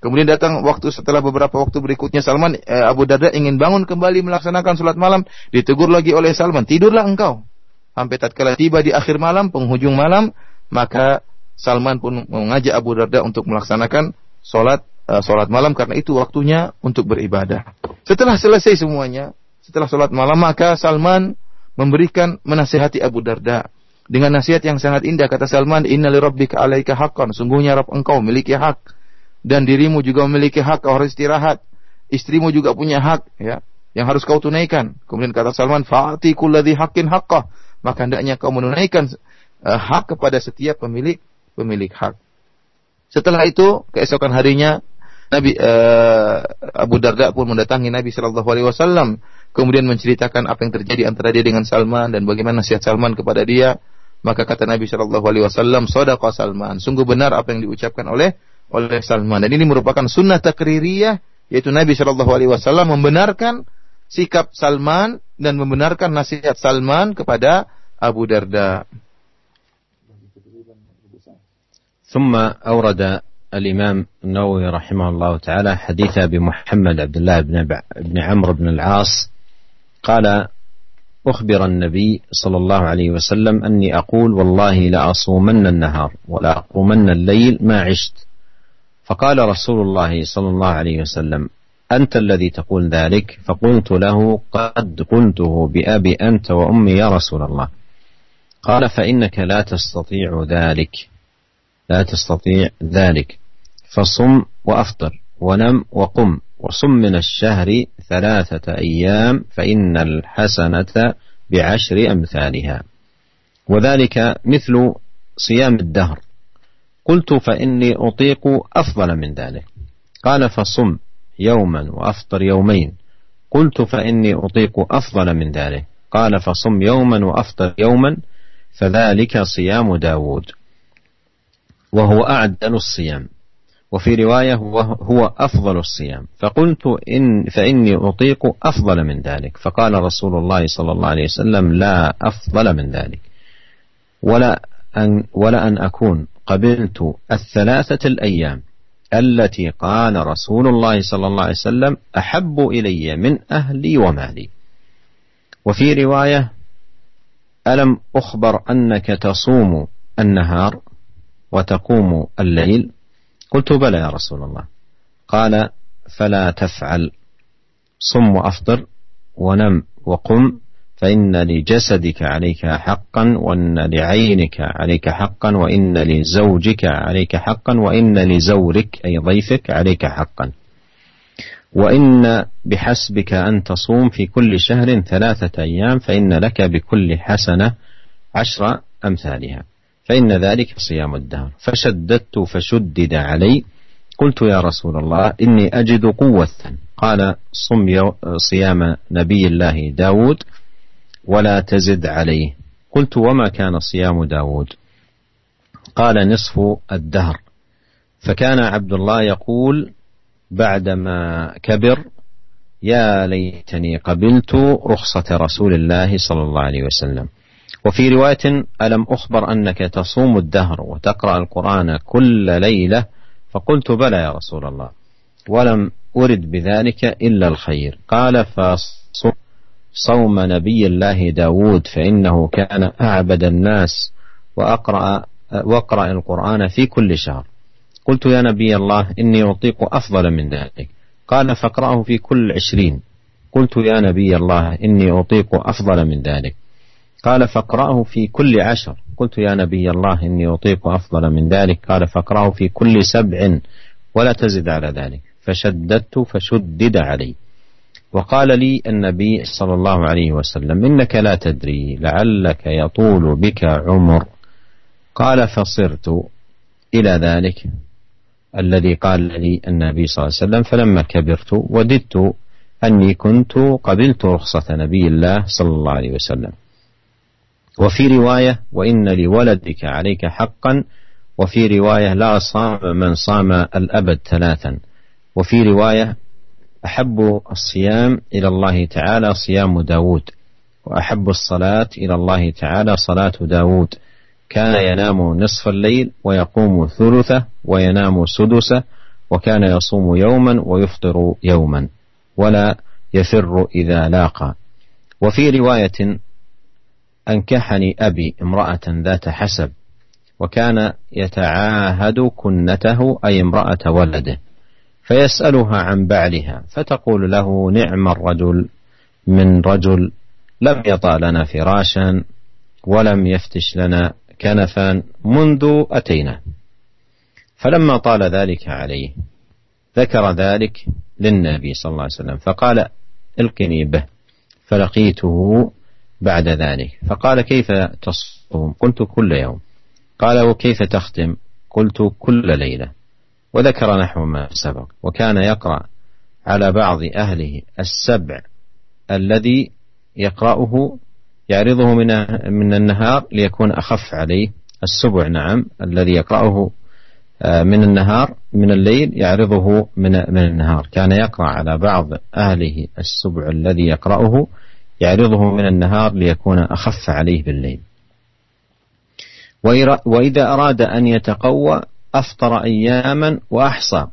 Kemudian datang waktu setelah beberapa waktu berikutnya Salman eh, Abu Darda ingin bangun kembali melaksanakan sholat malam, ditegur lagi oleh Salman, tidurlah engkau. Sampai tatkala tiba di akhir malam, penghujung malam, maka Salman pun mengajak Abu Darda untuk melaksanakan sholat uh, sholat malam karena itu waktunya untuk beribadah. Setelah selesai semuanya, setelah sholat malam maka Salman memberikan menasihati Abu Darda dengan nasihat yang sangat indah. Kata Salman inna li rabbika alaika haqqan. Sungguhnya Rabb engkau memiliki hak dan dirimu juga memiliki hak kau harus istirahat. Istrimu juga punya hak ya yang harus kau tunaikan. Kemudian kata Salman fa'ati kulladhi haqqin haqqah. Maka hendaknya kau menunaikan uh, hak kepada setiap pemilik pemilik hak setelah itu keesokan harinya Nabi uh, Abu Darda pun mendatangi Nabi Shallallahu Alaihi Wasallam, kemudian menceritakan apa yang terjadi antara dia dengan Salman dan bagaimana nasihat Salman kepada dia. Maka kata Nabi Shallallahu Alaihi Wasallam, "Sodaqa Salman." Sungguh benar apa yang diucapkan oleh oleh Salman. Dan ini merupakan sunnah takririyah, yaitu Nabi Shallallahu Alaihi Wasallam membenarkan sikap Salman dan membenarkan nasihat Salman kepada Abu Darda. ثم أورد الإمام النووي رحمه الله تعالى حديث أبي محمد عبد الله بن, بن عمرو بن العاص قال أخبر النبي صلى الله عليه وسلم أني أقول والله لأصومن النهار ولا أقومن الليل ما عشت. فقال رسول الله صلى الله عليه وسلم أنت الذي تقول ذلك؟ فقلت له قد قلته بأبي أنت وأمي يا رسول الله. قال فإنك لا تستطيع ذلك. لا تستطيع ذلك. فصم وأفطر ونم وقم وصم من الشهر ثلاثة أيام فإن الحسنة بعشر أمثالها. وذلك مثل صيام الدهر. قلت فإني أطيق أفضل من ذلك. قال فصم يوما وأفطر يومين. قلت فإني أطيق أفضل من ذلك. قال فصم يوما وأفطر يوما فذلك صيام داود. وهو أعدل الصيام. وفي رواية هو, أفضل الصيام. فقلت إن فإني أطيق أفضل من ذلك. فقال رسول الله صلى الله عليه وسلم لا أفضل من ذلك. ولا أن, ولا أن أكون قبلت الثلاثة الأيام التي قال رسول الله صلى الله عليه وسلم أحب إلي من أهلي ومالي. وفي رواية ألم أخبر أنك تصوم النهار؟ وتقوم الليل. قلت بلى يا رسول الله. قال فلا تفعل. صم وأفطر ونم وقم. فإن لجسدك عليك حقا وإن لعينك عليك حقا وإن لزوجك عليك حقا وإن لزورك أي ضيفك عليك حقا. وإن بحسبك أن تصوم في كل شهر ثلاثة أيام فإن لك بكل حسنة عشر أمثالها. فإن ذلك صيام الدهر. فشددت فشدد علي. قلت يا رسول الله إني أجد قوة. قال صم صيام نبي الله داود ولا تزد عليه. قلت وما كان صيام داود؟ قال نصف الدهر. فكان عبد الله يقول بعدما كبر يا ليتني قبلت رخصة رسول الله صلى الله عليه وسلم. وفي رواية ألم أخبر أنك تصوم الدهر وتقرأ القرآن كل ليلة؟ فقلت بلى يا رسول الله ولم أرد بذلك إلا الخير. قال فصم صوم نبي الله داود فإنه كان أعبد الناس وأقرأ وأقرأ القرآن في كل شهر. قلت يا نبي الله إني أطيق أفضل من ذلك. قال فاقرأه في كل عشرين. قلت يا نبي الله إني أطيق أفضل من ذلك. قال فاقرأه في كل عشر. قلت يا نبي الله إني أطيق أفضل من ذلك. قال فاقرأه في كل سبع ولا تزد على ذلك. فشددت فشدد علي. وقال لي النبي صلى الله عليه وسلم إنك لا تدري لعلك يطول بك عمر. قال فصرت إلى ذلك. الذي قال لي النبي صلى الله عليه وسلم فلما كبرت وددت أني كنت قبلت رخصة نبي الله صلى الله عليه وسلم. وفي رواية وإن لولدك عليك حقا وفي رواية لا صام من صام الأبد ثلاثا. وفي رواية أحب الصيام إلى الله تعالى صيام داود. وأحب الصلاة إلى الله تعالى صلاة داود. كان ينام نصف الليل ويقوم ثلثه وينام سدسه وكان يصوم يوما ويفطر يوما ولا يفر إذا لاقى. وفي رواية أنكحني أبي امرأة ذات حسب وكان يتعاهد كنته أي امرأة ولده فيسألها عن بعلها فتقول له نعم الرجل من رجل لم يطع لنا فراشا ولم يفتش لنا كنفا منذ أتينا. فلما طال ذلك عليه ذكر ذلك للنبي صلى الله عليه وسلم فقال القني به فلقيته بعد ذلك. فقال كيف تصوم؟ قلت كل يوم. قال وكيف تختم قلت كل ليلة. وذكر نحو ما سبق. وكان يقرأ على بعض أهله السبع الذي يقرأه يعرضه من من النهار ليكون أخف عليه. السبع نعم الذي يقرأه آه، من النهار من الليل يعرضه من من النهار. كان يقرأ على بعض أهله السبع الذي يقرأه يعرضه من النهار ليكون أخف عليه بالليل. وإذا أراد أن يتقوى أفطر أياما وأحصى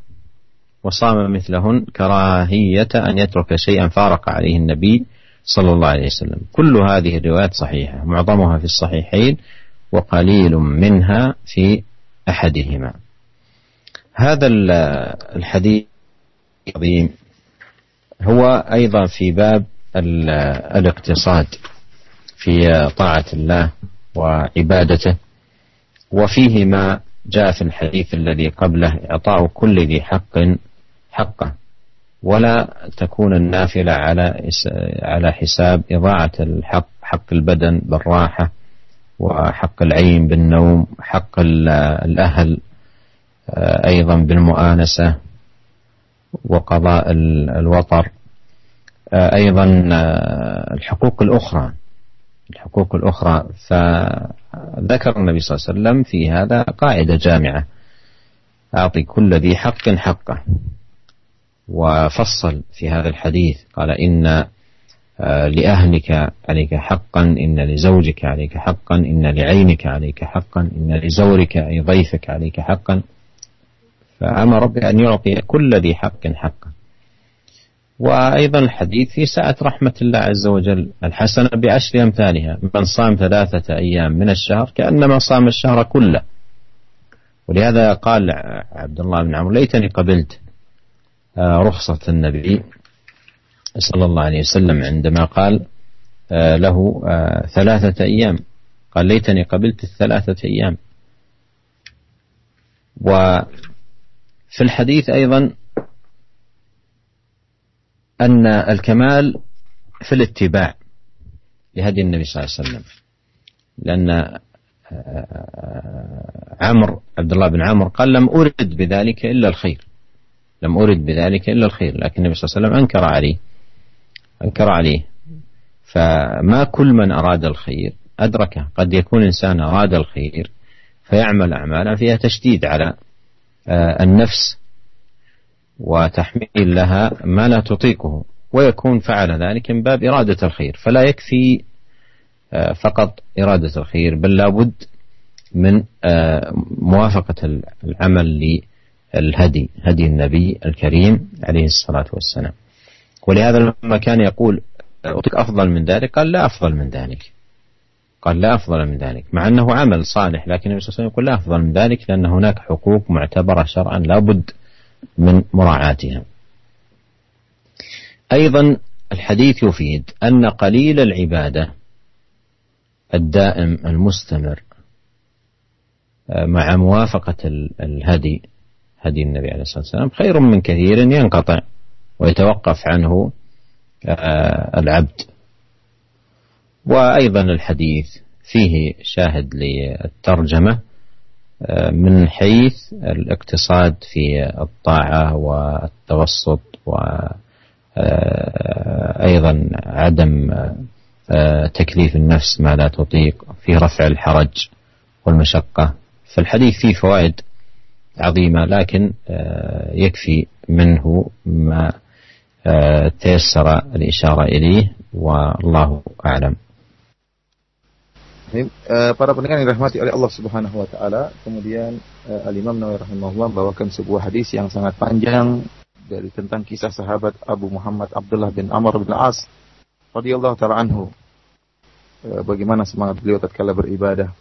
وصام مثلهن كراهية أن يترك شيئا فارق عليه النبي صلى الله عليه وسلم. كل هذه الروايات صحيحة معظمها في الصحيحين وقليل منها في أحدهما. هذا الحديث العظيم هو أيضا في باب الاقتصاد في طاعة الله وعبادته وفيه ما جاء في الحديث الذي قبله إعطاء كل ذي حق حقه ولا تكون النافلة على على حساب إضاعة الحق حق البدن بالراحة وحق العين بالنوم حق الأهل آه، أيضا بالمؤانسة وقضاء الوطر. أيضا آه، الحقوق الأخرى. الحقوق الأخرى فذكر النبي صلى الله عليه وسلم في هذا قاعدة جامعة. أعطي كل ذي حق حقه. وفصل في هذا الحديث قال إن آه، لأهلك عليك حقا إن لزوجك عليك حقا إن لعينك عليك حقا إن لزورك أي ضيفك عليك حقا. فأمر بأن يعطي كل ذي حق حقا وأيضا الحديث في سعة رحمة الله عز وجل. الحسنة بعشر أمثالها من صام ثلاثة أيام من الشهر كأنما صام الشهر كله. ولهذا قال عبد الله بن عمرو ليتني قبلت آه، رخصة النبي صلى الله عليه وسلم عندما قال آه، له آه، ثلاثة أيام. قال ليتني قبلت الثلاثة أيام. وفي الحديث أيضا أن الكمال في الاتباع لهدي النبي صلى الله عليه وسلم. لأن عمرو عبد الله بن عمرو قال لم أرد بذلك إلا الخير. لم أرد بذلك إلا الخير لكن النبي صلى الله عليه وسلم أنكر عليه أنكر عليه. فما كل من أراد الخير أدركه. قد يكون إنسان أراد الخير فيعمل أعمالا فيها تشديد على آه، النفس وتحميل لها ما لا تطيقه ويكون فعل ذلك من باب إرادة الخير فلا يكفي آه، فقط إرادة الخير بل لابد من آه، موافقة العمل الهدي هدي النبي الكريم عليه الصلاة والسلام. ولهذا لما كان يقول أعطيك أفضل من ذلك قال لا أفضل من ذلك. قال لا أفضل من ذلك مع أنه عمل صالح لكن النبي صلى الله عليه وسلم يقول لا أفضل من ذلك لأن هناك حقوق معتبرة شرعا لا بد من مراعاتها. أيضا الحديث يفيد أن قليل العبادة الدائم المستمر آه، مع موافقة الهدي هدي النبي عليه الصلاة والسلام. خير من كثير ينقطع ويتوقف عنه آه، العبد. وأيضا الحديث فيه شاهد للترجمة من حيث الاقتصاد في الطاعة والتوسط وأيضا عدم تكليف النفس ما لا تطيق في رفع الحرج والمشقة. فالحديث فيه فوائد عظيمة لكن آه، يكفي منه ما آه، تيسر الإشارة إليه والله أعلم. Eh, para pendengar yang dirahmati oleh Allah Subhanahu wa taala, kemudian uh, Al-Imam Nawawi rahimahullah membawakan sebuah hadis yang sangat panjang dari tentang kisah sahabat Abu Muhammad Abdullah bin Amr bin As radhiyallahu taala anhu. Uh, bagaimana semangat beliau tatkala beribadah.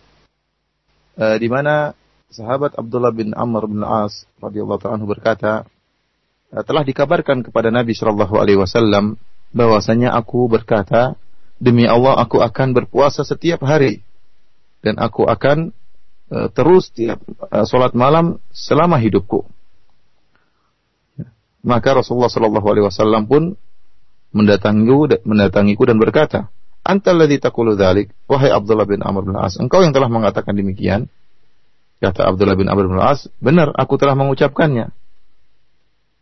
Di mana sahabat Abdullah bin Amr bin As radhiyallahu anhu berkata, eh, telah dikabarkan kepada Nabi Shallallahu alaihi wasallam bahwasanya aku berkata, demi Allah aku akan berpuasa setiap hari dan aku akan uh, terus tiap uh, salat malam selama hidupku. Maka Rasulullah Shallallahu alaihi wasallam pun mendatangiku mendatangiku dan berkata, "Antal ladzi taqulu dzalik?" Wahai Abdullah bin Amr bin As, engkau yang telah mengatakan demikian. Kata Abdullah bin Amr bin As, benar aku telah mengucapkannya.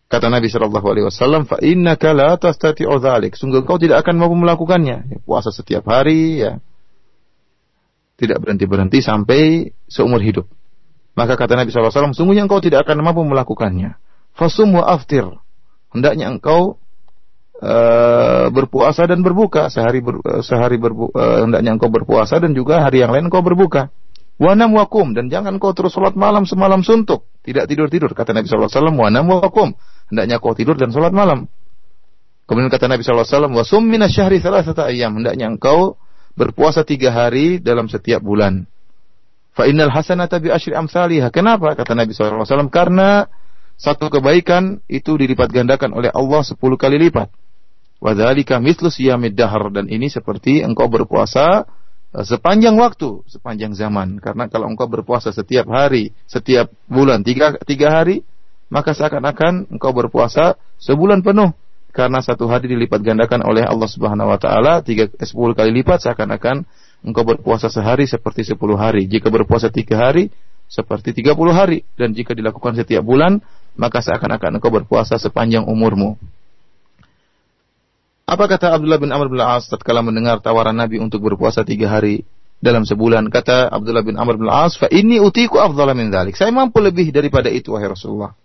Kata Nabi Shallallahu Alaihi Wasallam, fa innaka la tastati'u dzalik. Sungguh kau tidak akan mampu melakukannya. Ya, puasa setiap hari, ya tidak berhenti berhenti sampai seumur hidup. Maka kata Nabi SAW, sungguhnya engkau tidak akan mampu melakukannya. Fasum wa aftir. Hendaknya engkau uh, berpuasa dan berbuka sehari ber, uh, sehari berbu, uh, hendaknya engkau berpuasa dan juga hari yang lain engkau berbuka. Wanam wakum dan jangan kau terus sholat malam semalam suntuk, tidak tidur tidur. Kata Nabi Shallallahu Alaihi Wasallam, wanam wakum. Hendaknya kau tidur dan sholat malam. Kemudian kata Nabi Shallallahu Alaihi Wasallam, wasum minasyahri salah satu ayam. Hendaknya engkau berpuasa tiga hari dalam setiap bulan. Fa innal hasanata bi asyri amsalihah. Kenapa? Kata Nabi Shallallahu Alaihi Wasallam, karena satu kebaikan itu dilipat gandakan oleh Allah sepuluh kali lipat. Wadhalika mislu siyamid dahar. Dan ini seperti engkau berpuasa sepanjang waktu, sepanjang zaman. Karena kalau engkau berpuasa setiap hari, setiap bulan tiga, tiga hari, maka seakan-akan engkau berpuasa sebulan penuh. Karena satu hari dilipat gandakan oleh Allah Subhanahu Wa Taala tiga sepuluh kali lipat seakan-akan engkau berpuasa sehari seperti sepuluh hari. Jika berpuasa tiga hari seperti tiga puluh hari dan jika dilakukan setiap bulan maka seakan-akan engkau berpuasa sepanjang umurmu. Apa kata Abdullah bin Amr bin As tatkala mendengar tawaran Nabi untuk berpuasa tiga hari dalam sebulan? Kata Abdullah bin Amr bin As, "Fa inni utiku afdhala min dzalik." Saya mampu lebih daripada itu wahai Rasulullah.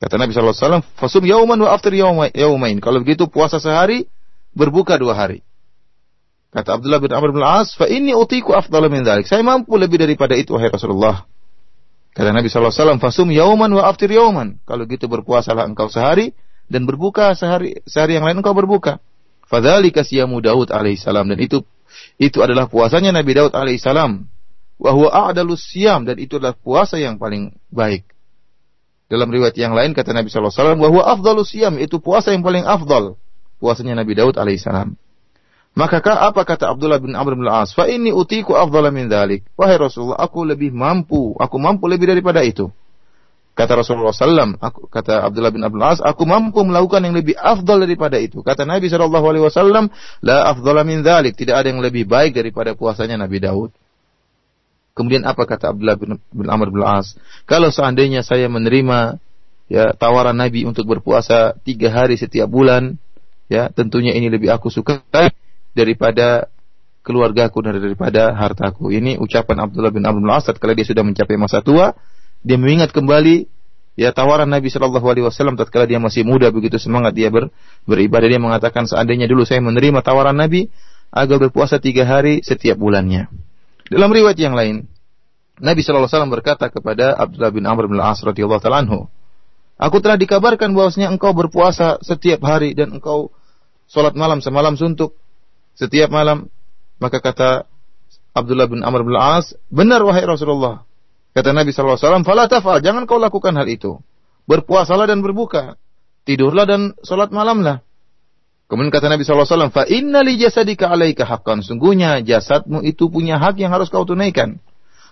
Kata Nabi sallallahu alaihi wasallam, "Fasum yauman wa aftir yaumain." Kalau begitu puasa sehari, berbuka dua hari. Kata Abdullah bin Amr bin As, "Fa inni utiku afdhala min dzalik." Saya mampu lebih daripada itu wahai Rasulullah. Kata Nabi sallallahu alaihi wasallam, "Fasum yauman wa aftir yauman." Kalau gitu berpuasalah engkau sehari dan berbuka sehari sehari yang lain engkau berbuka. Fadzalika siyamu Daud alaihissalam dan itu itu adalah puasanya Nabi Daud alaihissalam. Wa huwa a'dalus siyam dan itu adalah puasa yang paling baik. Dalam riwayat yang lain kata Nabi sallallahu alaihi wasallam, "Wa huwa afdalus siyam," itu puasa yang paling afdal. Puasanya Nabi Daud alaihissalam. Maka apa kata Abdullah bin Amr bin Al-As? Fa inni utiku afdala min dzalik. Wahai Rasulullah, aku lebih mampu, aku mampu lebih daripada itu. Kata Rasulullah SAW, aku, kata Abdullah bin Abdul As, aku mampu melakukan yang lebih afdal daripada itu. Kata Nabi Shallallahu Alaihi Wasallam, la afdal min dzalik. Tidak ada yang lebih baik daripada puasanya Nabi Daud. Kemudian apa kata Abdullah bin, bin Amr bin As? Kalau seandainya saya menerima ya tawaran Nabi untuk berpuasa tiga hari setiap bulan, ya tentunya ini lebih aku suka daripada keluargaku dan daripada hartaku. Ini ucapan Abdullah bin Amr bin As kalau dia sudah mencapai masa tua, dia mengingat kembali ya tawaran Nabi Shallallahu Alaihi Wasallam tatkala dia masih muda begitu semangat dia ber, beribadah dia mengatakan seandainya dulu saya menerima tawaran Nabi agar berpuasa tiga hari setiap bulannya. Dalam riwayat yang lain, Nabi Shallallahu Alaihi Wasallam berkata kepada Abdullah bin Amr bin As radhiyallahu taala Aku telah dikabarkan bahwasanya engkau berpuasa setiap hari dan engkau salat malam semalam suntuk setiap malam. Maka kata Abdullah bin Amr bin As, benar wahai Rasulullah. Kata Nabi sallallahu alaihi wasallam, "Fala taf'al, jangan kau lakukan hal itu. Berpuasalah dan berbuka. Tidurlah dan salat malamlah." Kemudian kata Nabi sallallahu alaihi "Fa inna li jasadika 'alaika haqqan." Sungguhnya jasadmu itu punya hak yang harus kau tunaikan.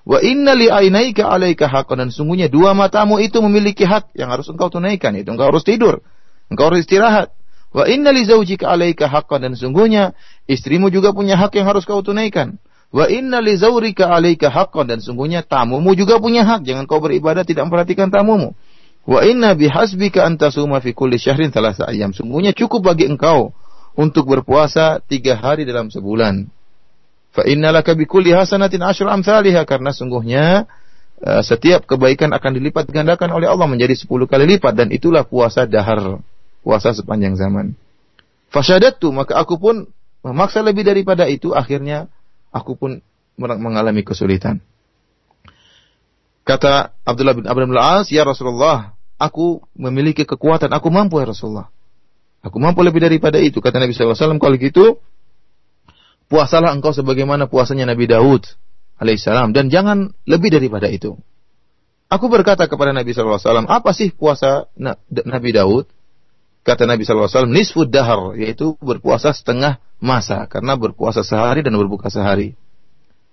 Wa inna li ainaika 'alaika haqqan. Dan sungguhnya dua matamu itu memiliki hak yang harus engkau tunaikan, itu engkau harus tidur. Engkau harus istirahat. Wa inna li zaujika 'alaika haqqan dan sungguhnya istrimu juga punya hak yang harus kau tunaikan. Wa inna li zaurika 'alaika haqqan dan sungguhnya tamumu juga punya hak. Jangan kau beribadah tidak memperhatikan tamumu. Wa inna bihasbika an tasuma fi kulli syahrin thalatha ayyam. Sungguhnya cukup bagi engkau untuk berpuasa tiga hari dalam sebulan. Fa inna laka bi kulli hasanatin asyra amsalihha karena sungguhnya uh, setiap kebaikan akan dilipat gandakan oleh Allah menjadi sepuluh kali lipat dan itulah puasa dahar puasa sepanjang zaman. Fasyadattu maka aku pun memaksa lebih daripada itu akhirnya aku pun mengalami kesulitan. Kata Abdullah bin Abdul As, "Ya Rasulullah, aku memiliki kekuatan, aku mampu ya Rasulullah. Aku mampu lebih daripada itu." Kata Nabi SAW, "Kalau gitu, puasalah engkau sebagaimana puasanya Nabi Daud alaihissalam dan jangan lebih daripada itu." Aku berkata kepada Nabi SAW, apa sih puasa Nabi Daud? Kata Nabi SAW, nisfud dahar, yaitu berpuasa setengah masa, karena berpuasa sehari dan berbuka sehari.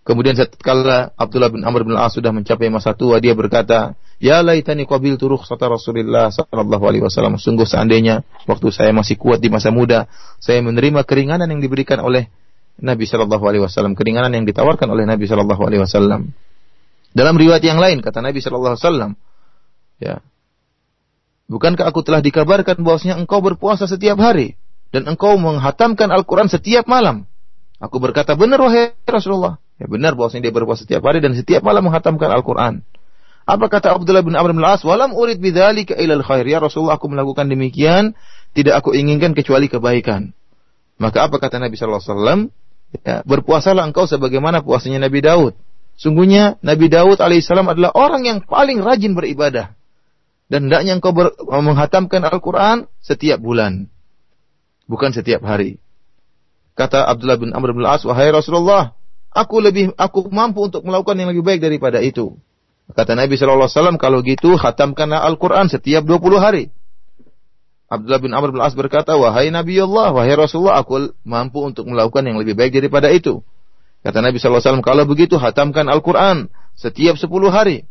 Kemudian setelah Abdullah bin Amr bin Al-As sudah mencapai masa tua, dia berkata, Ya laitani qabil turuh sata Rasulullah sallallahu alaihi wasallam. Sungguh seandainya waktu saya masih kuat di masa muda, saya menerima keringanan yang diberikan oleh Nabi sallallahu alaihi wasallam, keringanan yang ditawarkan oleh Nabi sallallahu alaihi wasallam. Dalam riwayat yang lain kata Nabi sallallahu alaihi wasallam, ya, Bukankah aku telah dikabarkan bahwasanya engkau berpuasa setiap hari dan engkau menghatamkan Al-Quran setiap malam? Aku berkata, benar wahai Rasulullah. Ya benar bahwasanya dia berpuasa setiap hari dan setiap malam menghatamkan Al-Quran. Apa kata Abdullah bin Amr bin Al-As? Walam urid bidzalika ilal khair. Ya Rasulullah, aku melakukan demikian tidak aku inginkan kecuali kebaikan. Maka apa kata Nabi sallallahu alaihi wasallam? Ya, berpuasalah engkau sebagaimana puasanya Nabi Daud. Sungguhnya Nabi Daud alaihissalam adalah orang yang paling rajin beribadah dan hendaknya engkau ber, menghatamkan Al-Quran setiap bulan, bukan setiap hari. Kata Abdullah bin Amr bin Al-As, wahai Rasulullah, aku lebih aku mampu untuk melakukan yang lebih baik daripada itu. Kata Nabi Shallallahu Alaihi Wasallam, kalau gitu khatamkanlah Al-Quran setiap 20 hari. Abdullah bin Amr bin Al-As berkata, wahai Nabi Allah, wahai Rasulullah, aku mampu untuk melakukan yang lebih baik daripada itu. Kata Nabi Shallallahu Alaihi Wasallam, kalau begitu hatamkan Al-Quran setiap 10 hari.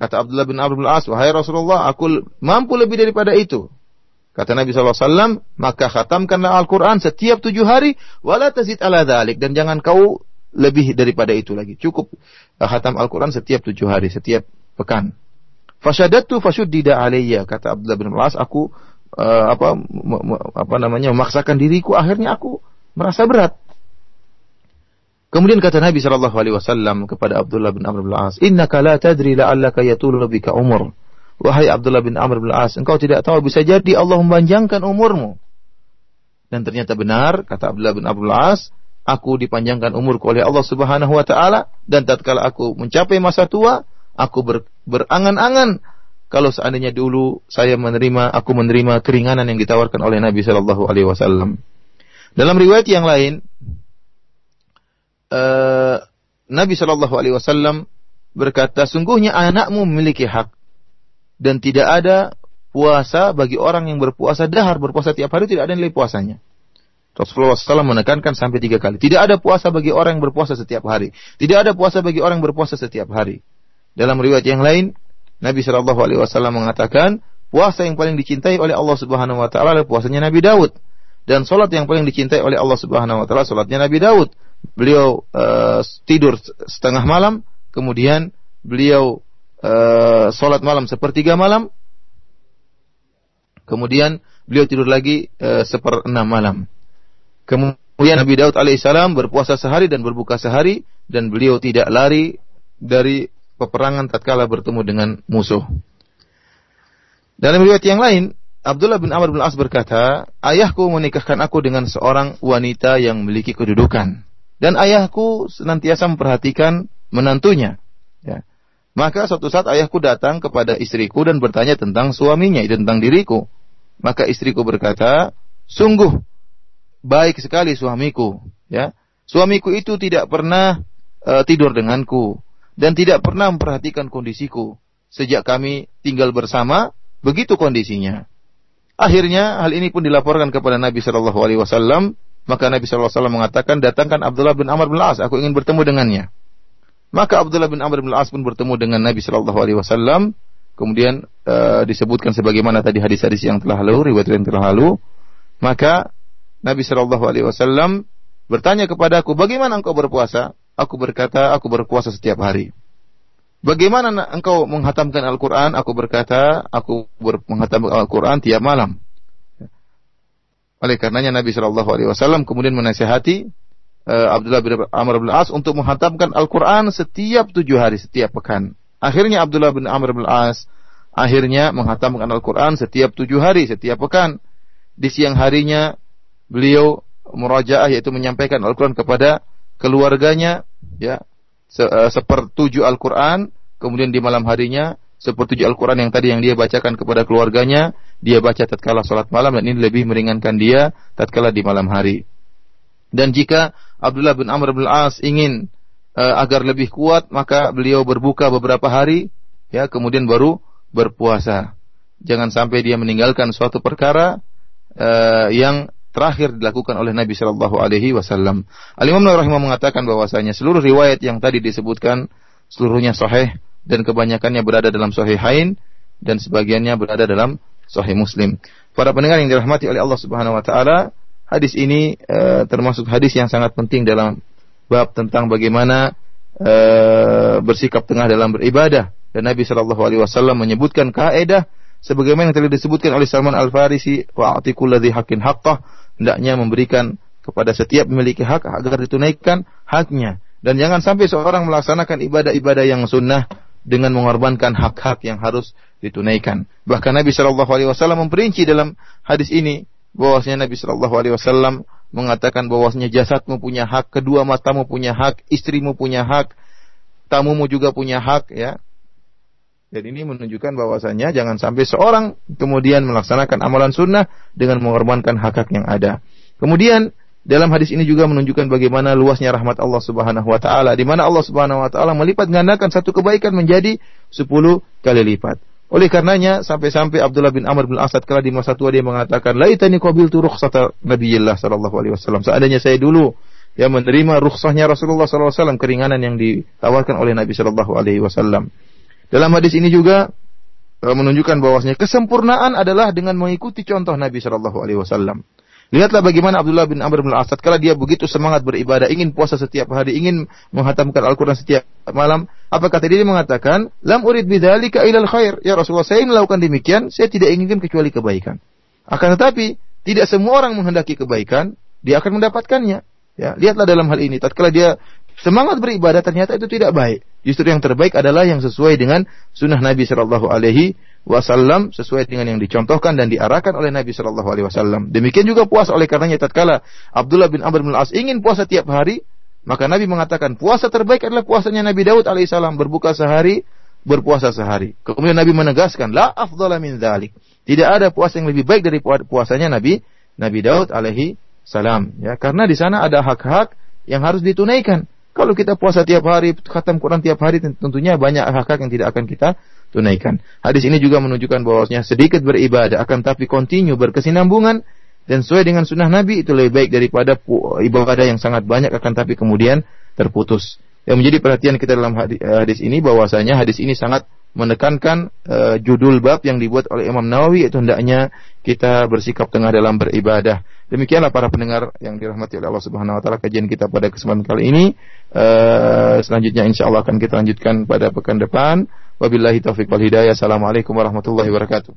Kata Abdullah bin Amr bin As, wahai Rasulullah, aku mampu lebih daripada itu. Kata Nabi SAW, maka khatamkanlah Al-Quran setiap tujuh hari, wala tazid ala dhalik. Dan jangan kau lebih daripada itu lagi. Cukup uh, khatam Al-Quran setiap tujuh hari, setiap pekan. Fasyadatu fashuddida alaiya. Kata Abdullah bin As, aku uh, apa apa namanya memaksakan diriku akhirnya aku merasa berat Kemudian kata Nabi Shallallahu Alaihi Wasallam kepada Abdullah bin Amr bin As, Inna la tadri la'allaka yatulu bika umur. Wahai Abdullah bin Amr bin As, engkau tidak tahu bisa jadi Allah memanjangkan umurmu. Dan ternyata benar kata Abdullah bin Amr bin As, aku dipanjangkan umurku oleh Allah Subhanahu wa taala dan tatkala aku mencapai masa tua, aku ber, berangan-angan kalau seandainya dulu saya menerima aku menerima keringanan yang ditawarkan oleh Nabi Shallallahu alaihi wasallam. Dalam riwayat yang lain, uh, Nabi Shallallahu Alaihi Wasallam berkata, sungguhnya anakmu memiliki hak dan tidak ada puasa bagi orang yang berpuasa dahar berpuasa tiap hari tidak ada nilai puasanya. Rasulullah SAW menekankan sampai tiga kali. Tidak ada puasa bagi orang yang berpuasa setiap hari. Tidak ada puasa bagi orang yang berpuasa setiap hari. Dalam riwayat yang lain, Nabi Shallallahu Alaihi Wasallam mengatakan, puasa yang paling dicintai oleh Allah Subhanahu Wa Taala adalah puasanya Nabi Daud. Dan solat yang paling dicintai oleh Allah Subhanahu Wa Taala solatnya Nabi Daud beliau uh, tidur setengah malam, kemudian beliau uh, sholat malam sepertiga malam, kemudian beliau tidur lagi uh, seperenam malam. Kemudian Nabi Daud alaihissalam berpuasa sehari dan berbuka sehari dan beliau tidak lari dari peperangan tatkala bertemu dengan musuh. Dalam riwayat yang lain, Abdullah bin Amr bin As berkata, ayahku menikahkan aku dengan seorang wanita yang memiliki kedudukan. Dan ayahku senantiasa memperhatikan menantunya. Ya. Maka suatu saat ayahku datang kepada istriku dan bertanya tentang suaminya, tentang diriku. Maka istriku berkata, sungguh baik sekali suamiku, ya. Suamiku itu tidak pernah uh, tidur denganku dan tidak pernah memperhatikan kondisiku sejak kami tinggal bersama, begitu kondisinya. Akhirnya hal ini pun dilaporkan kepada Nabi Shallallahu Alaihi Wasallam. Maka Nabi Wasallam mengatakan, datangkan Abdullah bin Amr bin As, aku ingin bertemu dengannya. Maka Abdullah bin Amr bin As pun bertemu dengan Nabi Wasallam. Kemudian uh, disebutkan sebagaimana tadi hadis-hadis yang telah lalu, riwayat yang telah lalu. Maka Nabi Wasallam bertanya kepadaku, bagaimana engkau berpuasa? Aku berkata, aku berpuasa setiap hari. Bagaimana engkau menghatamkan Al-Quran? Aku berkata, aku ber menghatamkan Al-Quran tiap malam. Oleh karenanya Nabi Shallallahu Alaihi Wasallam kemudian menasihati uh, Abdullah bin Amr bin As untuk menghatamkan Al-Quran setiap tujuh hari, setiap pekan. Akhirnya Abdullah bin Amr bin As akhirnya menghatamkan Al-Quran setiap tujuh hari, setiap pekan. Di siang harinya beliau murajaah yaitu menyampaikan Al-Quran kepada keluarganya ya se, uh, sepertujuh Al-Quran kemudian di malam harinya sepertujuh Al-Quran yang tadi yang dia bacakan kepada keluarganya dia baca tatkala sholat malam dan ini lebih meringankan dia tatkala di malam hari dan jika Abdullah bin Amr bin As ingin uh, agar lebih kuat maka beliau berbuka beberapa hari ya kemudian baru berpuasa jangan sampai dia meninggalkan suatu perkara uh, yang terakhir dilakukan oleh Nabi Shallallahu Alaihi Wasallam. Al Imam Nawawi mengatakan bahwasanya seluruh riwayat yang tadi disebutkan seluruhnya sahih dan kebanyakannya berada dalam Sahihain dan sebagiannya berada dalam Sahih Muslim. Para pendengar yang dirahmati oleh Allah Subhanahu Wa Taala, hadis ini e, termasuk hadis yang sangat penting dalam bab tentang bagaimana e, bersikap tengah dalam beribadah. Dan Nabi Shallallahu Alaihi Wasallam menyebutkan kaidah sebagaimana yang telah disebutkan oleh Salman Al Farisi wa atikul ladzi haqqin hendaknya memberikan kepada setiap memiliki hak agar ditunaikan haknya. Dan jangan sampai seorang melaksanakan ibadah-ibadah yang sunnah dengan mengorbankan hak-hak yang harus ditunaikan. Bahkan Nabi Shallallahu Alaihi Wasallam memperinci dalam hadis ini bahwasanya Nabi Shallallahu Alaihi Wasallam mengatakan bahwasanya jasadmu punya hak, kedua matamu punya hak, istrimu punya hak, tamumu juga punya hak, ya. Dan ini menunjukkan bahwasanya jangan sampai seorang kemudian melaksanakan amalan sunnah dengan mengorbankan hak-hak yang ada. Kemudian dalam hadis ini juga menunjukkan bagaimana luasnya rahmat Allah Subhanahu wa taala di mana Allah Subhanahu wa taala melipat gandakan satu kebaikan menjadi sepuluh kali lipat. Oleh karenanya sampai-sampai Abdullah bin Amr bin Asad kala di masa tua dia mengatakan, "Laitani qabiltu rukhsata Nabiyillah sallallahu alaihi wasallam." Seandainya saya dulu yang menerima rukhsahnya Rasulullah sallallahu alaihi wasallam keringanan yang ditawarkan oleh Nabi sallallahu alaihi wasallam. Dalam hadis ini juga e, menunjukkan bahwasanya kesempurnaan adalah dengan mengikuti contoh Nabi Shallallahu Alaihi Wasallam. Lihatlah bagaimana Abdullah bin Amr bin Al-Asad kalau dia begitu semangat beribadah, ingin puasa setiap hari, ingin menghatamkan Al-Quran setiap malam. Apa kata dia? Dia mengatakan, Lam urid bidzalika ilal khair. Ya Rasulullah, saya melakukan demikian, saya tidak inginkan kecuali kebaikan. Akan tetapi, tidak semua orang menghendaki kebaikan, dia akan mendapatkannya. Ya, lihatlah dalam hal ini. Tatkala dia semangat beribadah ternyata itu tidak baik. Justru yang terbaik adalah yang sesuai dengan sunnah Nabi Shallallahu Alaihi Wasallam, sesuai dengan yang dicontohkan dan diarahkan oleh Nabi Shallallahu Alaihi Wasallam. Demikian juga puasa oleh karenanya tatkala Abdullah bin Amr bin As ingin puasa tiap hari, maka Nabi mengatakan puasa terbaik adalah puasanya Nabi Daud alaihissalam berbuka sehari, berpuasa sehari. Kemudian Nabi menegaskan, la min dzalik. Tidak ada puasa yang lebih baik dari puasanya Nabi Nabi Daud alaihi salam. Ya, karena di sana ada hak-hak yang harus ditunaikan. Kalau kita puasa tiap hari, khatam Quran tiap hari, tentunya banyak hak-hak yang tidak akan kita tunaikan. Hadis ini juga menunjukkan bahwasanya sedikit beribadah akan tapi kontinu berkesinambungan dan sesuai dengan sunnah Nabi itu lebih baik daripada ibadah yang sangat banyak akan tapi kemudian terputus. Yang menjadi perhatian kita dalam hadis ini bahwasanya hadis ini sangat menekankan uh, judul bab yang dibuat oleh Imam Nawawi itu hendaknya kita bersikap tengah dalam beribadah. Demikianlah para pendengar yang dirahmati oleh Allah Subhanahu wa taala kajian kita pada kesempatan kali ini. Uh, selanjutnya insyaallah akan kita lanjutkan pada pekan depan. Wabillahi taufik wal hidayah. Assalamualaikum warahmatullahi wabarakatuh.